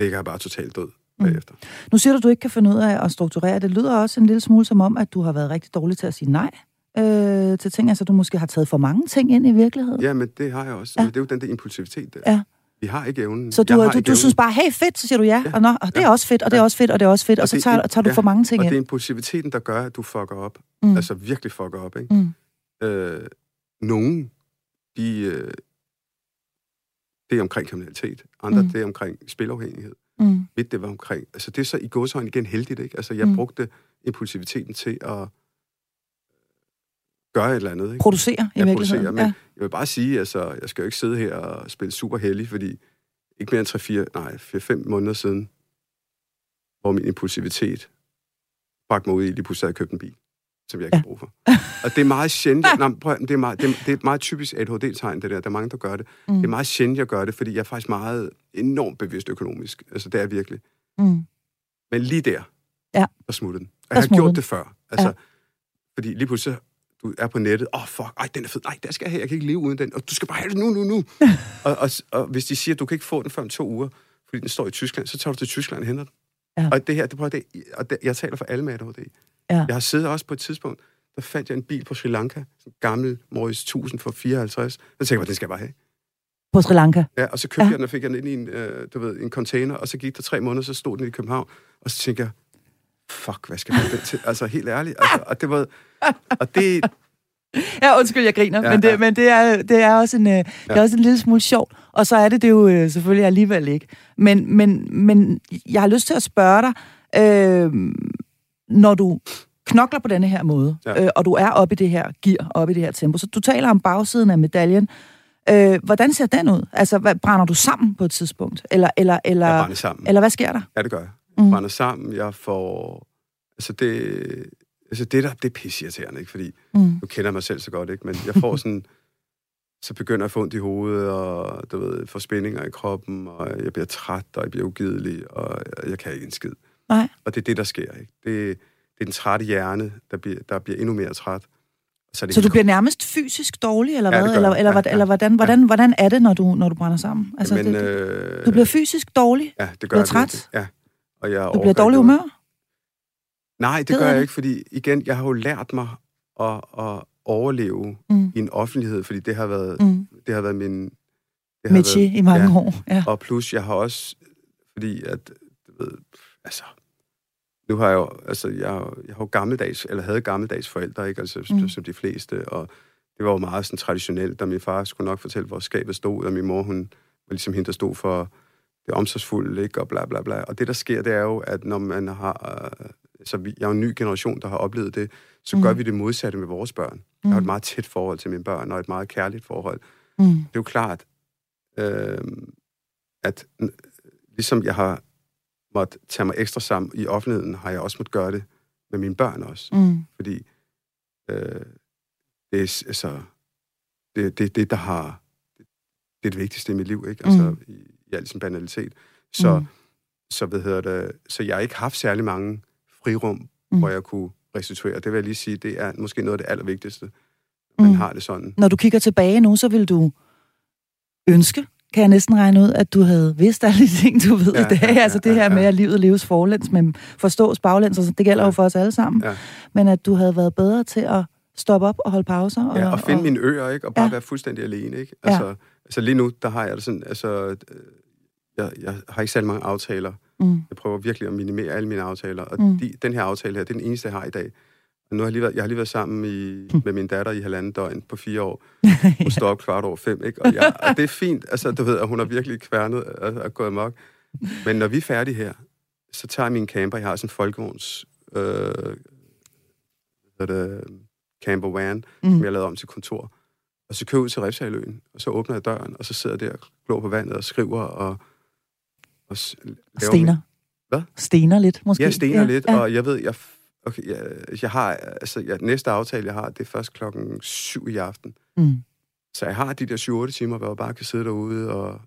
ligger jeg bare totalt død mm. bagefter. Nu siger du, at du ikke kan finde ud af at strukturere. Det lyder også en lille smule som om, at du har været rigtig dårlig til at sige nej øh, til ting. Altså, du måske har taget for mange ting ind i virkeligheden. Ja, men det har jeg også. Ja. Men det er jo den der impulsivitet der. Ja. Vi har ikke evnen. Så du, du, du synes bare, hey, fedt, så siger du ja, ja. og, nå, og det ja. er også fedt, og det er også fedt, og det er også fedt, og, og så tager, tager du ja. for mange ting og ind. Og det er impulsiviteten, der gør, at du fucker op. Mm. Altså virkelig fucker op, ikke? Mm. Øh, nogen de, øh, det er omkring kriminalitet. Andre, mm. det er omkring spilafhængighed. Mm. Mit, det var omkring... Altså, det er så i gåsøjne igen heldigt, ikke? Altså, jeg mm. brugte impulsiviteten til at gøre et eller andet. Ikke? Producere, i ja, virkeligheden. Men ja. jeg vil bare sige, altså, jeg skal jo ikke sidde her og spille super heldig, fordi ikke mere end 3-4, nej, 4-5 måneder siden, hvor min impulsivitet bragte mig ud i, lige pludselig havde købt en bil som jeg ikke ja. har brug for. Og det er meget sjældent, nej, prøv, det, er meget, det, er, det er meget typisk ADHD-tegn, det der. Der er mange, der gør det. Mm. Det er meget sjældent, jeg gør det, fordi jeg er faktisk meget enormt bevidst økonomisk. Altså, det er virkelig. Mm. Men lige der, ja. der smuttede den. Og jeg har gjort det før. Altså, ja. Fordi lige pludselig, du er på nettet, åh, oh, fuck, ej, den er fed, nej, der skal jeg have, jeg kan ikke leve uden den, og du skal bare have det nu, nu, nu. og, og, og, hvis de siger, at du kan ikke få den før om to uger, fordi den står i Tyskland, så tager du til Tyskland og henter den. Ja. Og det her, det, prøver, det, og det, jeg taler for alle med ADHD. Ja. Jeg har siddet også på et tidspunkt, der fandt jeg en bil på Sri Lanka, en gammel Morris 1000 for 54. Så tænkte jeg, den skal jeg bare have. På Sri Lanka? Ja, og så købte ja. jeg den, og fik jeg den ind i en, øh, du ved, en container, og så gik der tre måneder, så stod den i København, og så tænkte jeg, fuck, hvad skal jeg den til? Altså, helt ærligt. Altså, og det var... Og det, Ja, undskyld, jeg griner, ja, men, det, ja. men det, er, det, er også en, øh, ja. det er også en lille smule sjovt. Og så er det det jo øh, selvfølgelig alligevel ikke. Men, men, men jeg har lyst til at spørge dig, øh, når du knokler på denne her måde, ja. øh, og du er oppe i det her gear, oppe i det her tempo, så du taler om bagsiden af medaljen. Øh, hvordan ser den ud? Altså, hvad, brænder du sammen på et tidspunkt? Eller, eller, eller, jeg brænder sammen. Eller hvad sker der? Ja, det gør jeg. Jeg mm. brænder sammen. Jeg får... Altså, det, altså det der, det er pissirriterende, ikke? Fordi mm. du kender mig selv så godt, ikke? Men jeg får sådan... så begynder jeg at få ondt i hovedet, og du ved, får spændinger i kroppen, og jeg bliver træt, og jeg bliver ugidelig, og jeg, jeg kan ikke en skid. Nej. Og det er det, der sker, ikke? Det, det er den trætte hjerne, der bliver, der bliver endnu mere træt. Så, det så du bliver nærmest fysisk dårlig, eller hvad? Ja, eller, eller, ja, ja, eller hvordan, hvordan, ja. hvordan er det, når du, når du brænder sammen? Altså, Jamen, det, øh, du bliver fysisk dårlig? Ja, det gør jeg. træt? Ja. Og jeg du bliver dårlig humør? Nej, det gør jeg ikke, fordi igen, jeg har jo lært mig at, at, overleve mm. i en offentlighed, fordi det har været, mm. det har været min... Det har Métier været, i mange ja, år. Ja. Og plus, jeg har også, fordi at, du ved, altså, nu har jeg jo, altså, jeg, jeg har jo gammeldags, eller havde gammeldags forældre, ikke? Altså, mm. som de fleste, og det var jo meget sådan traditionelt, og min far skulle nok fortælle, hvor skabet stod, og min mor, hun var ligesom hende, der stod for det omsorgsfulde, ikke? Og bla, bla, bla. Og det, der sker, det er jo, at når man har... Øh, så vi, jeg er jo en ny generation, der har oplevet det, så mm. gør vi det modsatte med vores børn. Mm. Jeg har et meget tæt forhold til mine børn, og et meget kærligt forhold. Mm. Det er jo klart, øh, at ligesom jeg har måtte tage mig ekstra sammen i offentligheden, har jeg også måtte gøre det med mine børn også. Mm. Fordi øh, det er altså, det, det, det, der har, det, det er det vigtigste i mit liv, ikke? Altså, mm. i, i al sin banalitet. Så, mm. så, hvad hedder det, så jeg har ikke haft særlig mange frirum, mm. hvor jeg kunne restituere. Det vil jeg lige sige, det er måske noget af det allervigtigste, man mm. har det sådan. Når du kigger tilbage nu, så vil du ønske, kan jeg næsten regne ud, at du havde vidst alle de ting, du ved ja, i dag. Ja, ja, altså det her ja, ja. med, at livet leves forlæns, men forstås baglæns, altså det gælder ja. jo for os alle sammen. Ja. Men at du havde været bedre til at stoppe op og holde pauser. Og, ja, og finde og, mine øer, ikke? Og bare ja. være fuldstændig alene, ikke? Altså, ja. altså lige nu, der har jeg det sådan, altså, øh, jeg, jeg har ikke særlig mange aftaler. Mm. Jeg prøver virkelig at minimere alle mine aftaler, og mm. de, den her aftale her, det er den eneste, jeg har i dag. Og nu har jeg lige været, jeg har lige været sammen i, mm. med min datter i halvanden døgn på fire år. Hun står op kvart over fem, ikke? Og, jeg, og det er fint, altså du ved, at hun har virkelig kværnet og, og gået mok. Men når vi er færdige her, så tager jeg min camper, jeg har sådan en folkevogns øh, det, camper van, mm. som jeg lavede om til kontor. Og så kører jeg ud til Refsaløen, og så åbner jeg døren, og så sidder jeg der glor på vandet og skriver og... og stener. Min... Hvad? Stener lidt, måske. Ja, stener ja, lidt, ja. og jeg ved, jeg, okay, jeg, jeg har, altså, jeg, næste aftale, jeg har, det er først klokken syv i aften. Mm. Så jeg har de der 7-8 timer, hvor jeg bare kan sidde derude og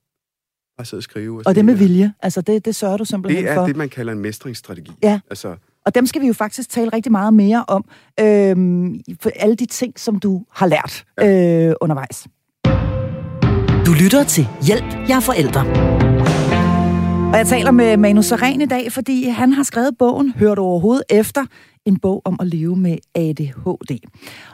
bare sidde og skrive. Og, og det med vilje, altså det, det sørger du simpelthen for. Det er for. det, man kalder en mestringsstrategi. Ja. Altså, og dem skal vi jo faktisk tale rigtig meget mere om. Øhm, for alle de ting, som du har lært ja. øh, undervejs. Du lytter til Hjælp, jeg er forældre. Og jeg taler med Manu Saren i dag, fordi han har skrevet bogen Hørt overhovedet efter, en bog om at leve med ADHD.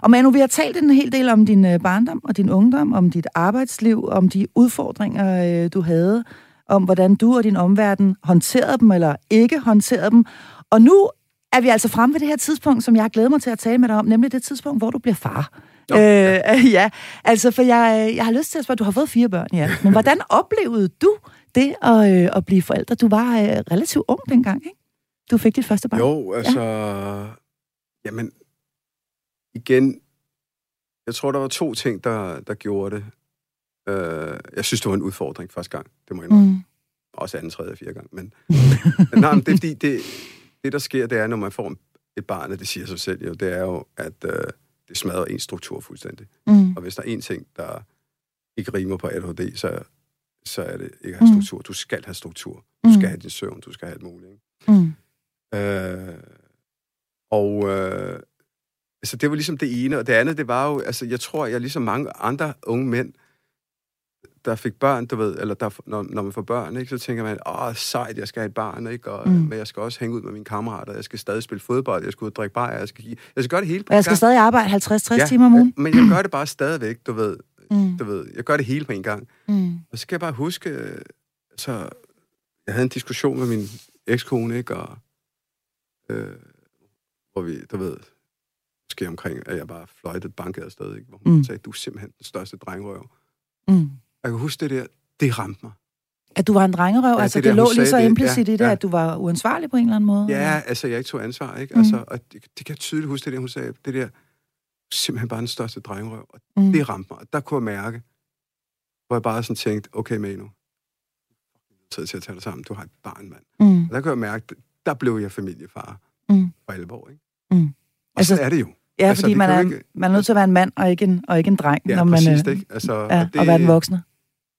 Og Manu, vi har talt en hel del om din øh, barndom og din ungdom, om dit arbejdsliv, om de udfordringer, øh, du havde, om hvordan du og din omverden håndterede dem eller ikke håndterede dem. Og nu er vi altså fremme ved det her tidspunkt, som jeg har glædet mig til at tale med dig om, nemlig det tidspunkt, hvor du bliver far. Jo, ja. Øh, ja, altså for jeg, jeg har lyst til at spørge, du har fået fire børn, ja. Men hvordan oplevede du det at, øh, at blive forældre? Du var øh, relativt ung dengang, ikke? Du fik dit første barn. Jo, altså... Ja. Jamen, igen, jeg tror, der var to ting, der, der gjorde det. Uh, jeg synes, det var en udfordring første gang, det må jeg mm. Også anden, tredje og fjerde gang, men... nej, men det er fordi, det, det, der sker, det er, når man får et barn, og det siger sig selv jo, det er jo, at øh, det smadrer en struktur fuldstændig. Mm. Og hvis der er en ting, der ikke rimer på ADHD, så, så er det ikke at have mm. struktur. Du skal have struktur. Du mm. skal have din søvn, du skal have alt muligt. Mm. Øh, og øh, altså, det var ligesom det ene, og det andet, det var jo, altså, jeg tror, jeg ligesom mange andre unge mænd, der fik børn, du ved, eller der, når, når man får børn, ikke, så tænker man, åh, sejt, jeg skal have et barn, ikke? Og, mm. men jeg skal også hænge ud med mine kammerater, jeg skal stadig spille fodbold, jeg skal ud og drikke bajer, jeg skal, jeg skal gøre det hele på Jeg skal stadig arbejde 50-60 ja, timer om ugen. men jeg gør det bare stadigvæk, du ved. Mm. Du ved, jeg gør det hele på en gang. Mm. Og så kan jeg bare huske, så jeg havde en diskussion med min ekskone, ikke? Og, øh, hvor vi, du ved, måske omkring, at jeg bare fløjtede banket afsted, ikke? Hvor hun mm. sagde, du er simpelthen den største drengrøv. Mm. Jeg kan huske det der, det ramte mig. At du var en drengerøv? Ja, altså, det, det lå lige så implicit ja, i det, ja. at du var uansvarlig på en eller anden måde? Ja, eller? altså, jeg ikke tog ansvar, ikke? Mm. Altså, og det, det kan jeg tydeligt huske, det der, hun sagde, det der, simpelthen bare den største drengerøv. Og mm. det ramte mig. Og der kunne jeg mærke, hvor jeg bare sådan tænkte, okay, Manu, tid til at tage dig sammen. Du har et barn, mand. Mm. Og der kunne jeg mærke, der blev jeg familiefar mm. for alvor, ikke? Mm. Og altså, så er det jo. Ja, altså, fordi man er, ikke, man er nødt til at være en mand og ikke en, og ikke en dreng, ja, når man præcis, ikke? Altså, ja, og, det, og være den voksne.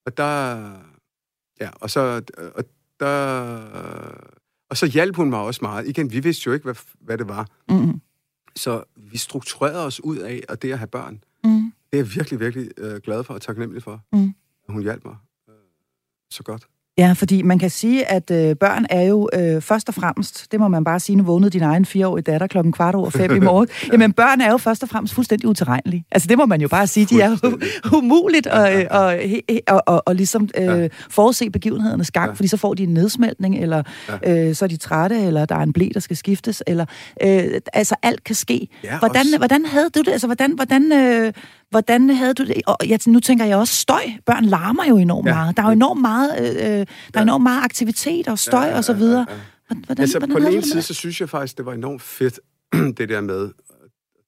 Og der... Ja, og så... Og der, og så hjalp hun mig også meget. Igen, vi vidste jo ikke, hvad, hvad det var. Mm. Så vi strukturerede os ud af, at det at have børn, mm. det er jeg virkelig, virkelig øh, glad for og taknemmelig for. Mm. Hun hjalp mig øh, så godt. Ja, fordi man kan sige, at øh, børn er jo øh, først og fremmest, det må man bare sige, nu vågnede din egen fireårige datter klokken kvart over fem i morgen. ja. Jamen, børn er jo først og fremmest fuldstændig utilregnelige. Altså, det må man jo bare sige, de er umuligt at og, og, og, og ligesom øh, forudse begivenhedernes gang, ja. fordi så får de en nedsmeltning, eller ja. øh, så er de trætte, eller der er en blæ, der skal skiftes, eller øh, altså alt kan ske. Ja, hvordan, hvordan havde du det? Altså, hvordan, hvordan øh, Hvordan havde du det? Og jeg, nu tænker jeg også støj. Børn larmer jo enormt ja. meget. Der er jo enormt meget, øh, øh der er enormt meget aktivitet og støj ja, ja, ja, og så videre. Hvordan, altså, hvordan på den ene side, så synes jeg faktisk, det var enormt fedt, det der med,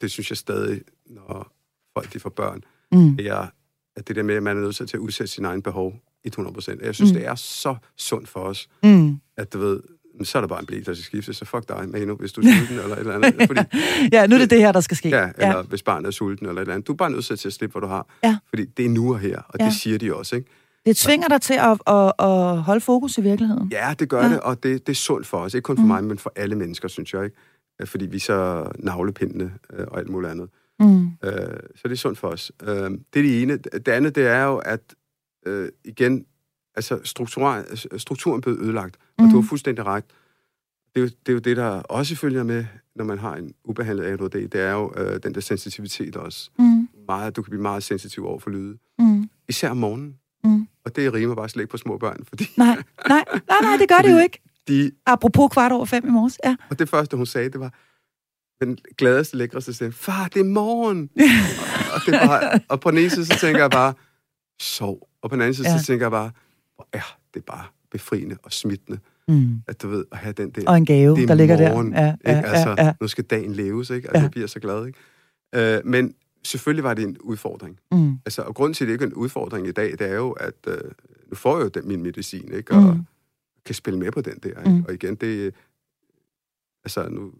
det synes jeg stadig, når folk de får børn, mm. er, at det der med, at man er nødt til at udsætte sin egen behov 100 procent. Jeg synes, mm. det er så sundt for os, mm. at du ved, så er der bare en blæ, der skal skifte, så fuck dig, Manu, hvis du er sulten eller et eller andet. Fordi, ja, nu er det det her, der skal ske. Ja, eller ja. hvis barnet er sulten eller et eller andet. Du er bare nødt til at slippe, hvad du har. Ja. Fordi det er nu og her, og ja. det siger de også, ikke? Det tvinger dig til at, at, at holde fokus i virkeligheden. Ja, det gør ja. det, og det, det er sundt for os. Ikke kun for mm. mig, men for alle mennesker, synes jeg. ikke. Fordi vi er så navlepindende øh, og alt muligt andet. Mm. Øh, så det er sundt for os. Øh, det er det ene. Det andet, det er jo, at øh, igen, altså strukturen, blev ødelagt. Og mm. du har fuldstændig ret det, er jo, det er jo det, der også følger med, når man har en ubehandlet ADHD, det er jo øh, den der sensitivitet også. Mm. Meget, du kan blive meget sensitiv over for lyde. Mm. Især om morgenen. Og det rimer bare slet ikke på små børn, fordi... Nej, nej, nej, nej det gør det jo ikke. De, Apropos kvart over fem i morges, ja. Og det første, hun sagde, det var den gladeste, lækreste stemme. Far, det er morgen! og, og, det bare, og på den ene side, så tænker jeg bare, sov. Og på den anden side, ja. så tænker jeg bare, er det bare befriende og smittende. Mm. At du ved, at have den der... Og en gave, der ligger morgen, der. Ja, ja, ikke? Altså, ja, ja. nu skal dagen leves, ikke? Altså, ja. jeg bliver så glad, ikke? Uh, men selvfølgelig var det en udfordring. Mm. Altså, og grunden til, at det ikke er en udfordring i dag, det er jo, at uh, nu får jeg jo den, min medicin, ikke? Og mm. kan spille med på den der, ikke? Mm. Og igen, det... Altså, nu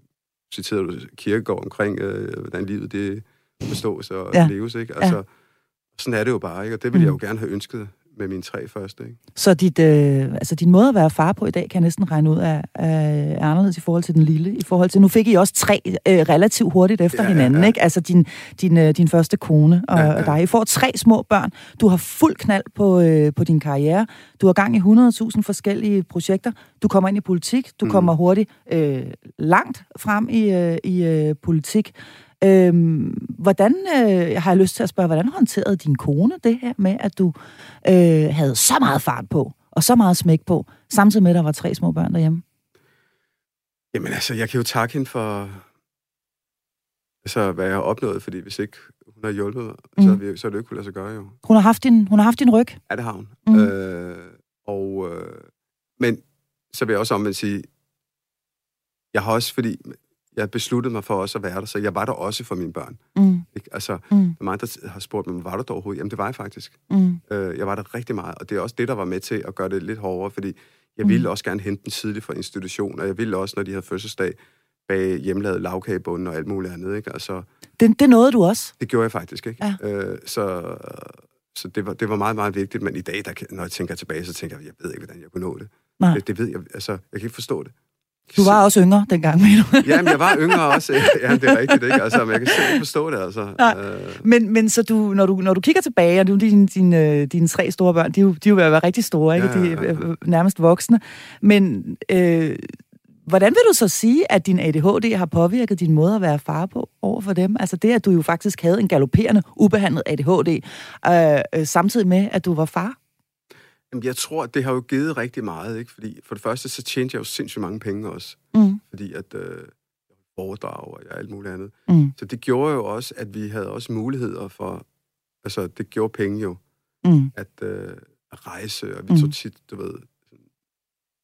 citerer du Kirkegaard omkring, uh, hvordan livet det forstås og ja. leves, ikke? Altså, ja. sådan er det jo bare, ikke? Og det ville mm. jeg jo gerne have ønsket med mine tre første. Ikke? Så dit, øh, altså din måde at være far på i dag, kan jeg næsten regne ud af, er anderledes i forhold til den lille. I forhold til, nu fik I også tre øh, relativt hurtigt efter ja, hinanden, ja, ja. ikke? Altså din, din, øh, din første kone og, ja, ja. og dig. I får tre små børn. Du har fuld knald på, øh, på din karriere. Du har gang i 100.000 forskellige projekter. Du kommer ind i politik. Du mm. kommer hurtigt øh, langt frem i, øh, i øh, politik. Øhm, hvordan, øh, har jeg lyst til at spørge, hvordan håndterede din kone det her med, at du øh, havde så meget fart på, og så meget smæk på, samtidig med, at der var tre små børn derhjemme? Jamen altså, jeg kan jo takke hende for, altså, hvad jeg har opnået, fordi hvis ikke hun har hjulpet, mm. så, vi, så er det ikke kunne lade sig gøre jo. Hun har haft din, hun har haft din ryg? Ja, det har hun. Mm. Øh, og, øh, men så vil jeg også omvendt sige, jeg har også, fordi jeg besluttede mig for også at være der, så jeg var der også for mine børn. Mm. Ikke? Altså, mm. mange, der har spurgt mig, var du der overhovedet? Jamen, det var jeg faktisk. Mm. Øh, jeg var der rigtig meget, og det er også det, der var med til at gøre det lidt hårdere, fordi jeg mm. ville også gerne hente den tidligt fra institution, og jeg ville også, når de havde fødselsdag, bag hjemmelavet lavkagebunden og alt muligt andet. Ikke? Altså, det, det nåede du også? Det gjorde jeg faktisk, ikke? Ja. Øh, så så det, var, det var meget, meget vigtigt, men i dag, der, når jeg tænker tilbage, så tænker jeg, jeg ved ikke, hvordan jeg kunne nå det. Nej. Det, det ved jeg, altså, jeg kan ikke forstå det. Du var også yngre dengang, mener du? Jamen, jeg var yngre også. Ja, det er rigtigt, ikke? Altså, men jeg kan slet ikke forstå det, altså. Nej. Øh. Men, men så du, når, du, når du kigger tilbage, og dine, dine, dine tre store børn, de, de er jo ved at være rigtig store, ikke? Ja, ja, ja. De er nærmest voksne. Men øh, hvordan vil du så sige, at din ADHD har påvirket din måde at være far på over for dem? Altså det, at du jo faktisk havde en galopperende, ubehandlet ADHD, øh, øh, samtidig med, at du var far? Jeg tror, det har jo givet rigtig meget, ikke? Fordi for det første, så tjente jeg jo sindssygt mange penge også. Mm. Fordi at øh, foredrag og alt muligt andet. Mm. Så det gjorde jo også, at vi havde også muligheder for... Altså, det gjorde penge jo. Mm. At øh, rejse, og vi mm. tog tit, du ved,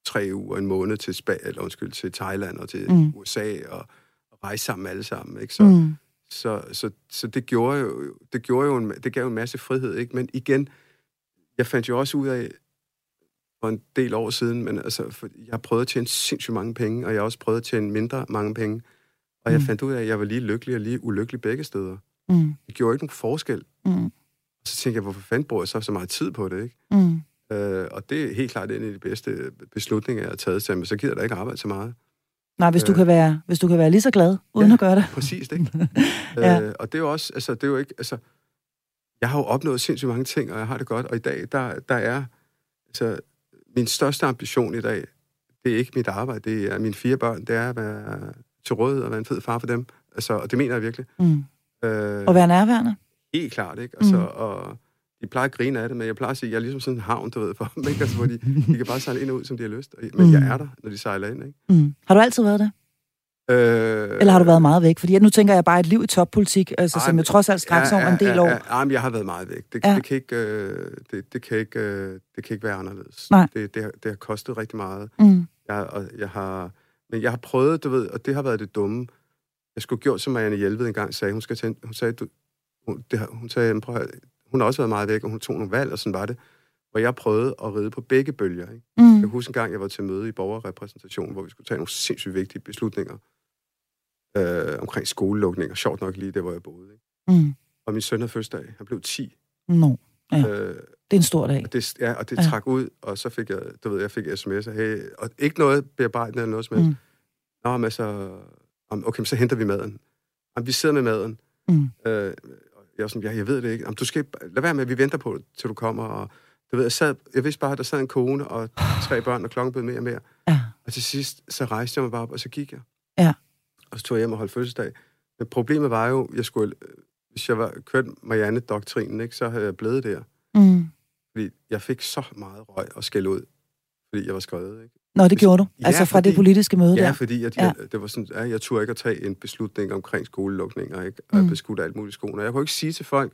tre uger, en måned til, Spa eller undskyld, til Thailand og til mm. USA, og, og rejse sammen alle sammen, ikke? Så, mm. så, så, så det gjorde jo, det gjorde jo en, det gav jo en masse frihed, ikke? Men igen, jeg fandt jo også ud af, for en del år siden, men altså, for jeg har prøvet at tjene sindssygt mange penge, og jeg har også prøvet at tjene mindre mange penge. Og mm. jeg fandt ud af, at jeg var lige lykkelig og lige ulykkelig begge steder. Mm. Det gjorde ikke nogen forskel. Mm. Så tænkte jeg, hvorfor fanden bruger jeg så så meget tid på det, ikke? Mm. Øh, og det er helt klart en af de bedste beslutninger, jeg har taget til, men så gider der ikke arbejde så meget. Nej, hvis du, øh, kan være, hvis du kan være lige så glad, uden ja, at gøre det. præcis, ikke? ja. øh, og det er jo også, altså, det er jo ikke, altså, jeg har jo opnået sindssygt mange ting, og jeg har det godt, og i dag, der, der er, altså, min største ambition i dag, det er ikke mit arbejde, det er mine fire børn, det er at være til råd og være en fed far for dem. Altså, og det mener jeg virkelig. Mm. Øh, og være nærværende? Helt klart, ikke? Altså, mm. og de plejer at grine af det, men jeg plejer at sige, at jeg er ligesom sådan en havn, du ved, for dem, ikke? Altså, hvor de, de kan bare sejle ind og ud, som de har lyst. Men mm. jeg er der, når de sejler ind, ikke? Mm. Har du altid været det? Øh, Eller har du været meget væk? Fordi nu tænker jeg bare et liv i toppolitik, altså, ej, som jo trods alt straks over en del år. Ja, ja, jeg har været meget væk. Det, ja. det, kan, ikke, øh, det, det, kan ikke, øh, det kan ikke være anderledes. Nej. Det, det, har, det har kostet rigtig meget. Mm. Jeg, og jeg har, men jeg har prøvet, du ved, og det har været det dumme. Jeg skulle gjort, som Marianne Hjelved engang sagde. Hun, skal tage, hun sagde, du, hun, det, hun sagde, prøv hun har også været meget væk, og hun tog nogle valg, og sådan var det. Hvor jeg prøvede at ride på begge bølger. Ikke? Mm. Jeg husker en gang, jeg var til møde i borgerrepræsentation, hvor vi skulle tage nogle sindssygt vigtige beslutninger øh, omkring skolelukninger. Sjovt nok lige der, hvor jeg boede. Ikke? Mm. Og min søn havde fødselsdag. Han blev 10. No. Ja. Øh, det er en stor dag. Og det, ja, og det ja. trak ud, og så fik jeg, du ved, jeg fik sms'er. Hey, og ikke noget bearbejdende eller noget som helst. Mm. Nå, men så, okay, så henter vi maden. Jamen, vi sidder med maden. Mm. Øh, jeg var sådan, ja, jeg ved det ikke. Jamen, du skal lad være med, vi venter på det, til du kommer. Og, du ved, jeg, sad, jeg vidste bare, at der sad en kone og tre børn, og klokken blev mere og mere. Ja. Og til sidst, så rejste jeg mig bare op, og så gik jeg. Ja. Og så tog jeg hjem og holdt fødselsdag. Men problemet var jo, jeg skulle, hvis jeg var kørt Marianne-doktrinen, ikke, så havde jeg blevet der. Mm. Fordi jeg fik så meget røg og skæld ud, fordi jeg var skrevet. Ikke? Nå, det gjorde du? Ja, altså fra fordi, det politiske møde ja, der? Ja, fordi at, ja. Jeg, det var sådan, ja, jeg turde ikke at tage en beslutning omkring skolelukninger, ikke? og mm. jeg alt muligt skolen. Og jeg kunne ikke sige til folk,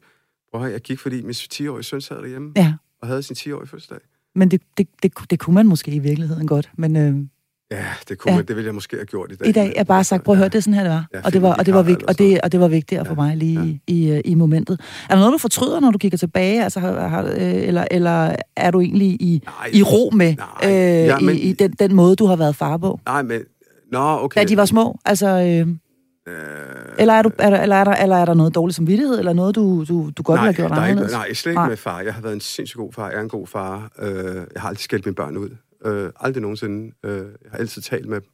hvor jeg gik, fordi min 10-årige søn sad derhjemme ja. og havde sin 10-årige fødselsdag. Men det, det, det, det kunne man måske i virkeligheden godt, men... Øh... Ja, det kunne ja. man, det ville jeg måske have gjort i dag. I dag er bare sagt, prøv at høre, det er sådan her, det var. Ja, og, det var og, det var vigt, og, det, og det var vigtigt for mig lige ja. i, i, i momentet. Er der noget, du fortryder, når du kigger tilbage? Altså, har, har, øh, eller, eller er du egentlig i, nej, i ro med nej, øh, ja, men, i, i den, den måde, du har været far på? Nej, men... Nå, okay. Da de var små? Altså... Øh, Øh, eller, er du, er der, eller, er der, eller er der noget dårlig samvittighed, eller noget, du, du, du godt nej, ville have gjort anderledes? Nej, slet ikke nej. med far. Jeg har været en sindssygt god far. Jeg er en god far. Øh, jeg har altid skældt mine børn ud. Øh, aldrig nogensinde. Øh, jeg har altid talt med dem.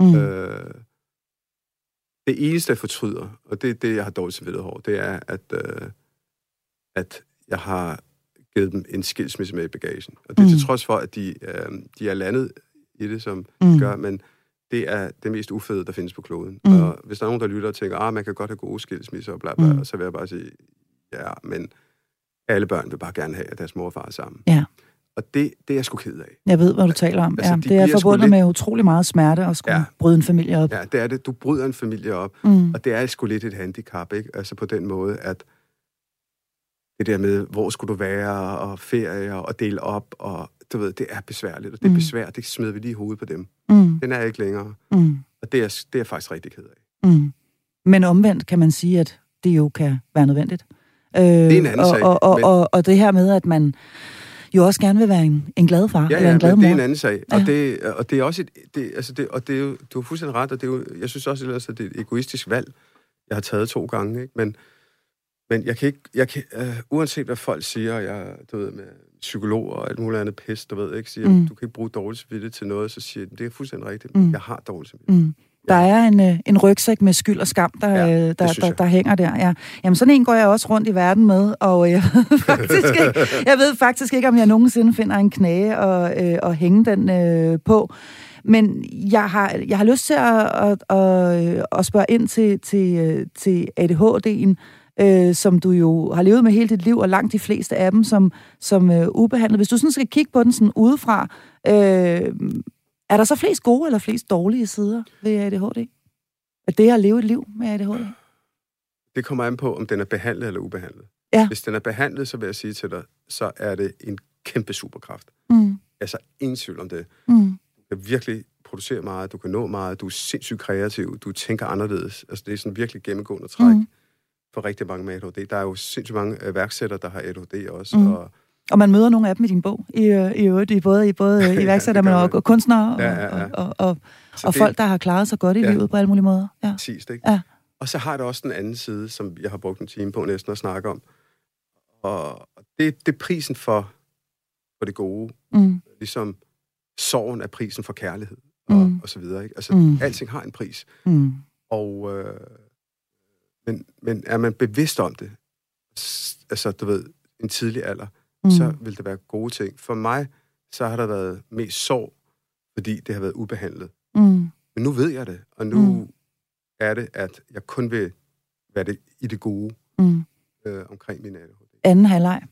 Mm. Øh, det eneste, jeg fortryder, og det er det, jeg har dårligt samvittighed over, det er, at, øh, at jeg har givet dem en skilsmisse med i bagagen. Og det er mm. til trods for, at de, øh, de er landet i det, som mm. de gør, men det er det mest ufede, der findes på kloden. Mm. Og hvis der er nogen, der lytter og tænker, at man kan godt have gode skilsmisser og bla bla, mm. så vil jeg bare sige, ja, men alle børn vil bare gerne have, at deres mor og far er sammen. Ja. Og det, det er jeg sgu ked af. Jeg ved, hvad du taler om. Altså, ja, det er forbundet lidt... med utrolig meget smerte at skulle ja. bryde en familie op. Ja, det er det. Du bryder en familie op, mm. og det er sgu lidt et handicap, ikke? Altså på den måde, at det der med, hvor skulle du være, og ferie, og dele op, og du ved, det er besværligt, og det er mm. besværligt, det smider vi lige i hovedet på dem. Mm. Den er ikke længere. Mm. Og det er, det er jeg faktisk rigtig ked af. Mm. Men omvendt kan man sige, at det jo kan være nødvendigt. Øh, det er en anden og, sag. Og, og, men... og, og det her med, at man jo også gerne vil være en, en glad far, ja, eller en glad mor. det er en anden sag. Ja. Og, det, og det er også et, det, altså det, og det er jo, du har fuldstændig ret, og det er jo, jeg synes også, at det er et egoistisk valg, jeg har taget to gange, ikke? Men, men jeg kan ikke, jeg kan, uh, uanset hvad folk siger, jeg, du ved, med psykologer og alt muligt andet pist, du ved, ikke, siger, mm. du kan ikke bruge dårligt samvittighed til noget, så siger jeg, det er fuldstændig rigtigt, mm. jeg har dårligt samvittighed. Mm. Der er en, øh, en rygsæk med skyld og skam, der, ja, øh, der, der, der hænger der. Ja. Jamen, sådan en går jeg også rundt i verden med, og jeg ved faktisk ikke, jeg ved faktisk ikke om jeg nogensinde finder en knage og, øh, og hænge den øh, på. Men jeg har, jeg har lyst til at, at, at, at spørge ind til, til, til ADHD'en, øh, som du jo har levet med hele dit liv, og langt de fleste af dem som, som øh, ubehandlet. Hvis du sådan skal kigge på den sådan udefra, øh, er der så flest gode eller flest dårlige sider ved ADHD? Er det at leve et liv med ADHD? Det kommer an på, om den er behandlet eller ubehandlet. Ja. Hvis den er behandlet, så vil jeg sige til dig, så er det en kæmpe superkraft. Mm. Altså, ingen tvivl om det. Mm. Du kan virkelig producere meget, du kan nå meget, du er sindssygt kreativ, du tænker anderledes. Altså, det er sådan virkelig gennemgående træk mm. for rigtig mange med ADHD. Der er jo sindssygt mange øh, værksættere, der har ADHD også, mm. og og man møder nogle af dem i din bog, i, øh, i øvrigt, i både, i både iværksættere, ja, men og, kunstnere og, ja, ja, ja. og, og, og, og det, folk, der har klaret sig godt i ja, livet på alle mulige måder. Ja. Præcis, ikke? Ja. Og så har det også den anden side, som jeg har brugt en time på næsten at snakke om. Og det, det er prisen for, for det gode. Mm. Ligesom sorgen er prisen for kærlighed, og, mm. og så videre. Ikke? Altså, mm. alting har en pris. Mm. Og, øh, men, men er man bevidst om det, altså, du ved, en tidlig alder, mm. Så vil det være gode ting. For mig, så har der været mest sorg, fordi det har været ubehandlet. Mm. Men nu ved jeg det, og nu mm. er det, at jeg kun vil være det i det gode mm. øh, omkring min ADHD. Anden halvleg.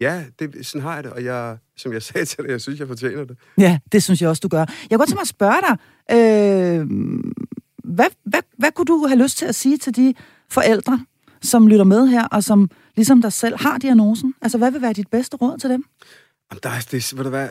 Ja, det, sådan har jeg det, og jeg, som jeg sagde til dig, jeg synes, jeg fortjener det. Ja, det synes jeg også, du gør. Jeg kan godt tænke mig at spørge dig, øh, hvad, hvad, hvad kunne du have lyst til at sige til de forældre, som lytter med her, og som ligesom dig selv har diagnosen? Altså, hvad vil være dit bedste råd til dem? Jamen, der er, det, ved du hvad,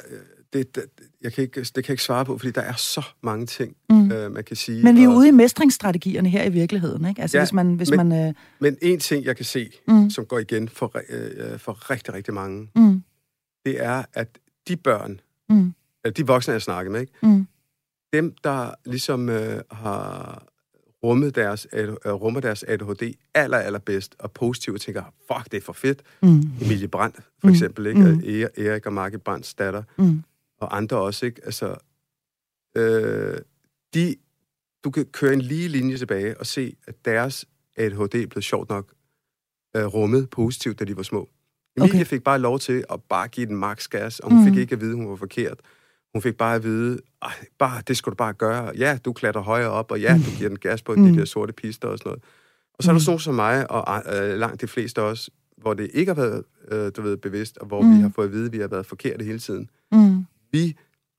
det, det, jeg kan ikke, det kan jeg ikke svare på, fordi der er så mange ting, mm. øh, man kan sige. Men vi er og, ude i mestringsstrategierne her i virkeligheden, ikke? Altså, ja, hvis man... Hvis men, man øh... men en ting, jeg kan se, mm. som går igen for, øh, for rigtig, rigtig mange, mm. det er, at de børn, mm. eller de voksne, jeg snakker med, ikke? Mm. dem, der ligesom øh, har rummet deres, øh, rummer deres ADHD aller, allerbedst og positivt og tænker, fuck, det er for fedt. Mm. Emilie Brandt, for mm. eksempel, ikke? Mm. Erik og Marke Brandts datter. Mm og andre også, ikke? Altså, øh, de, du kan køre en lige linje tilbage og se, at deres ADHD blev sjovt nok øh, rummet positivt, da de var små. Emilie okay. fik bare lov til at bare give den max gas, og hun mm. fik ikke at vide, at hun var forkert. Hun fik bare at vide, bare, det skulle du bare gøre. Ja, du klatrer højere op, og ja, du giver den gas på mm. de der sorte pister og sådan noget. Og så er der mm. sådan som mig, og øh, langt de fleste også, hvor det ikke har været øh, du ved, bevidst, og hvor mm. vi har fået at vide, at vi har været forkerte hele tiden. Mm vi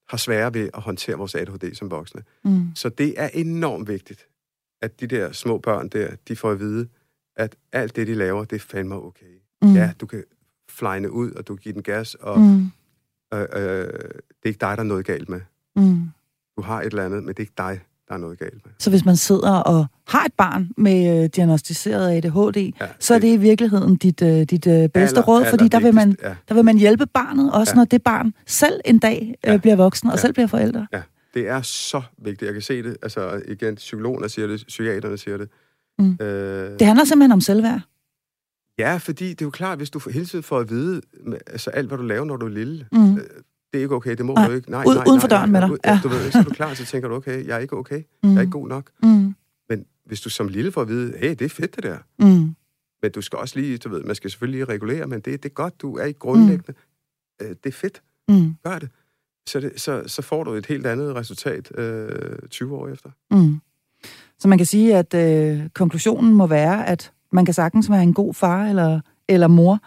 har svære ved at håndtere vores ADHD som voksne. Mm. Så det er enormt vigtigt, at de der små børn der, de får at vide, at alt det, de laver, det er fandme okay. Mm. Ja, du kan flyne ud, og du kan give den gas, og mm. øh, øh, er ikke dig, der er noget galt med. Mm. Du har et eller andet, men det er ikke dig, der er noget galt med. Så hvis man sidder og har et barn med øh, diagnostiseret ADHD, ja, så er det i virkeligheden dit, øh, dit øh, bedste aller, råd, fordi der vil, man, ja. der vil man hjælpe barnet, også ja. når det barn selv en dag øh, ja. bliver voksen og ja. selv bliver forældre. Ja, det er så vigtigt. Jeg kan se det, altså igen, psykologerne siger det, psykiaterne siger det. Mm. Øh, det handler simpelthen om selvværd. Ja, fordi det er jo klart, hvis du hele tiden får at vide, altså alt, hvad du laver, når du er lille, mm. øh, det er ikke okay, det må nej, du ikke. Nej, ud, nej, uden for døren nej, med dig. Ja. Du ved, så er du klar, så tænker du, okay, jeg er ikke okay, mm. jeg er ikke god nok. Mm. Men hvis du som lille får at vide, hey, det er fedt det der. Mm. Men du skal også lige, du ved, man skal selvfølgelig lige regulere, men det, det er godt, du er i grundlæggende. Mm. Øh, det er fedt. Mm. Gør det. Så, det, så, så får du et helt andet resultat øh, 20 år efter. Mm. Så man kan sige, at øh, konklusionen må være, at man kan sagtens være en god far eller, eller mor,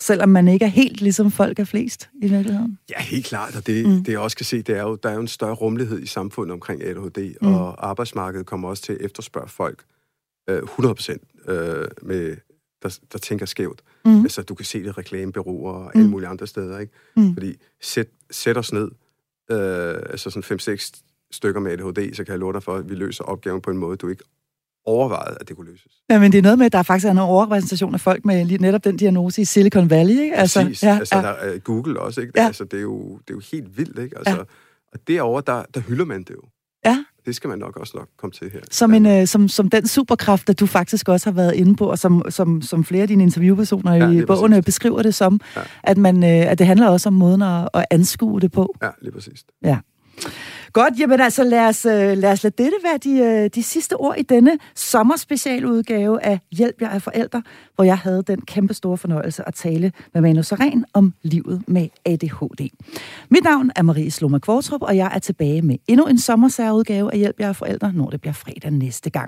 selvom man ikke er helt ligesom folk er flest i virkeligheden. Ja, helt klart, og det, mm. det jeg også kan se, det er jo, der er jo en større rummelighed i samfundet omkring ADHD, mm. og arbejdsmarkedet kommer også til at efterspørge folk øh, 100% øh, med, der, der tænker skævt. Mm. Altså, du kan se det i reklamebyråer og alle mm. mulige andre steder, ikke? Mm. Fordi sæt, sæt os ned, øh, altså sådan 5-6 stykker med ADHD, så kan jeg love dig for, at vi løser opgaven på en måde, du ikke overvejet, at det kunne løses. Ja, men det er noget med, at der faktisk er en overrepræsentation af folk med lige netop den diagnose i Silicon Valley, ikke? Altså, Præcis. Ja, altså, ja. Der er Google også, ikke? Ja. Altså, det er, jo, det er jo helt vildt, ikke? Altså, ja. Og derovre, der, der hylder man det jo. Ja. Det skal man nok også nok komme til her. Som, en, øh, som, som den superkraft, der du faktisk også har været inde på, og som, som, som flere af dine interviewpersoner ja, i bogen præcis. beskriver det som, ja. at, man, øh, at det handler også om måden at, at anskue det på. Ja, lige præcis. Ja. Godt, jamen altså lad os, øh, lad os lade dette være de, øh, de sidste ord i denne sommerspecialudgave af Hjælp, jeg er forældre, hvor jeg havde den kæmpe store fornøjelse at tale med Manu Saren om livet med ADHD. Mit navn er Marie Sloma Kvartrup, og jeg er tilbage med endnu en sommersærudgave af Hjælp, jeg er forældre, når det bliver fredag næste gang.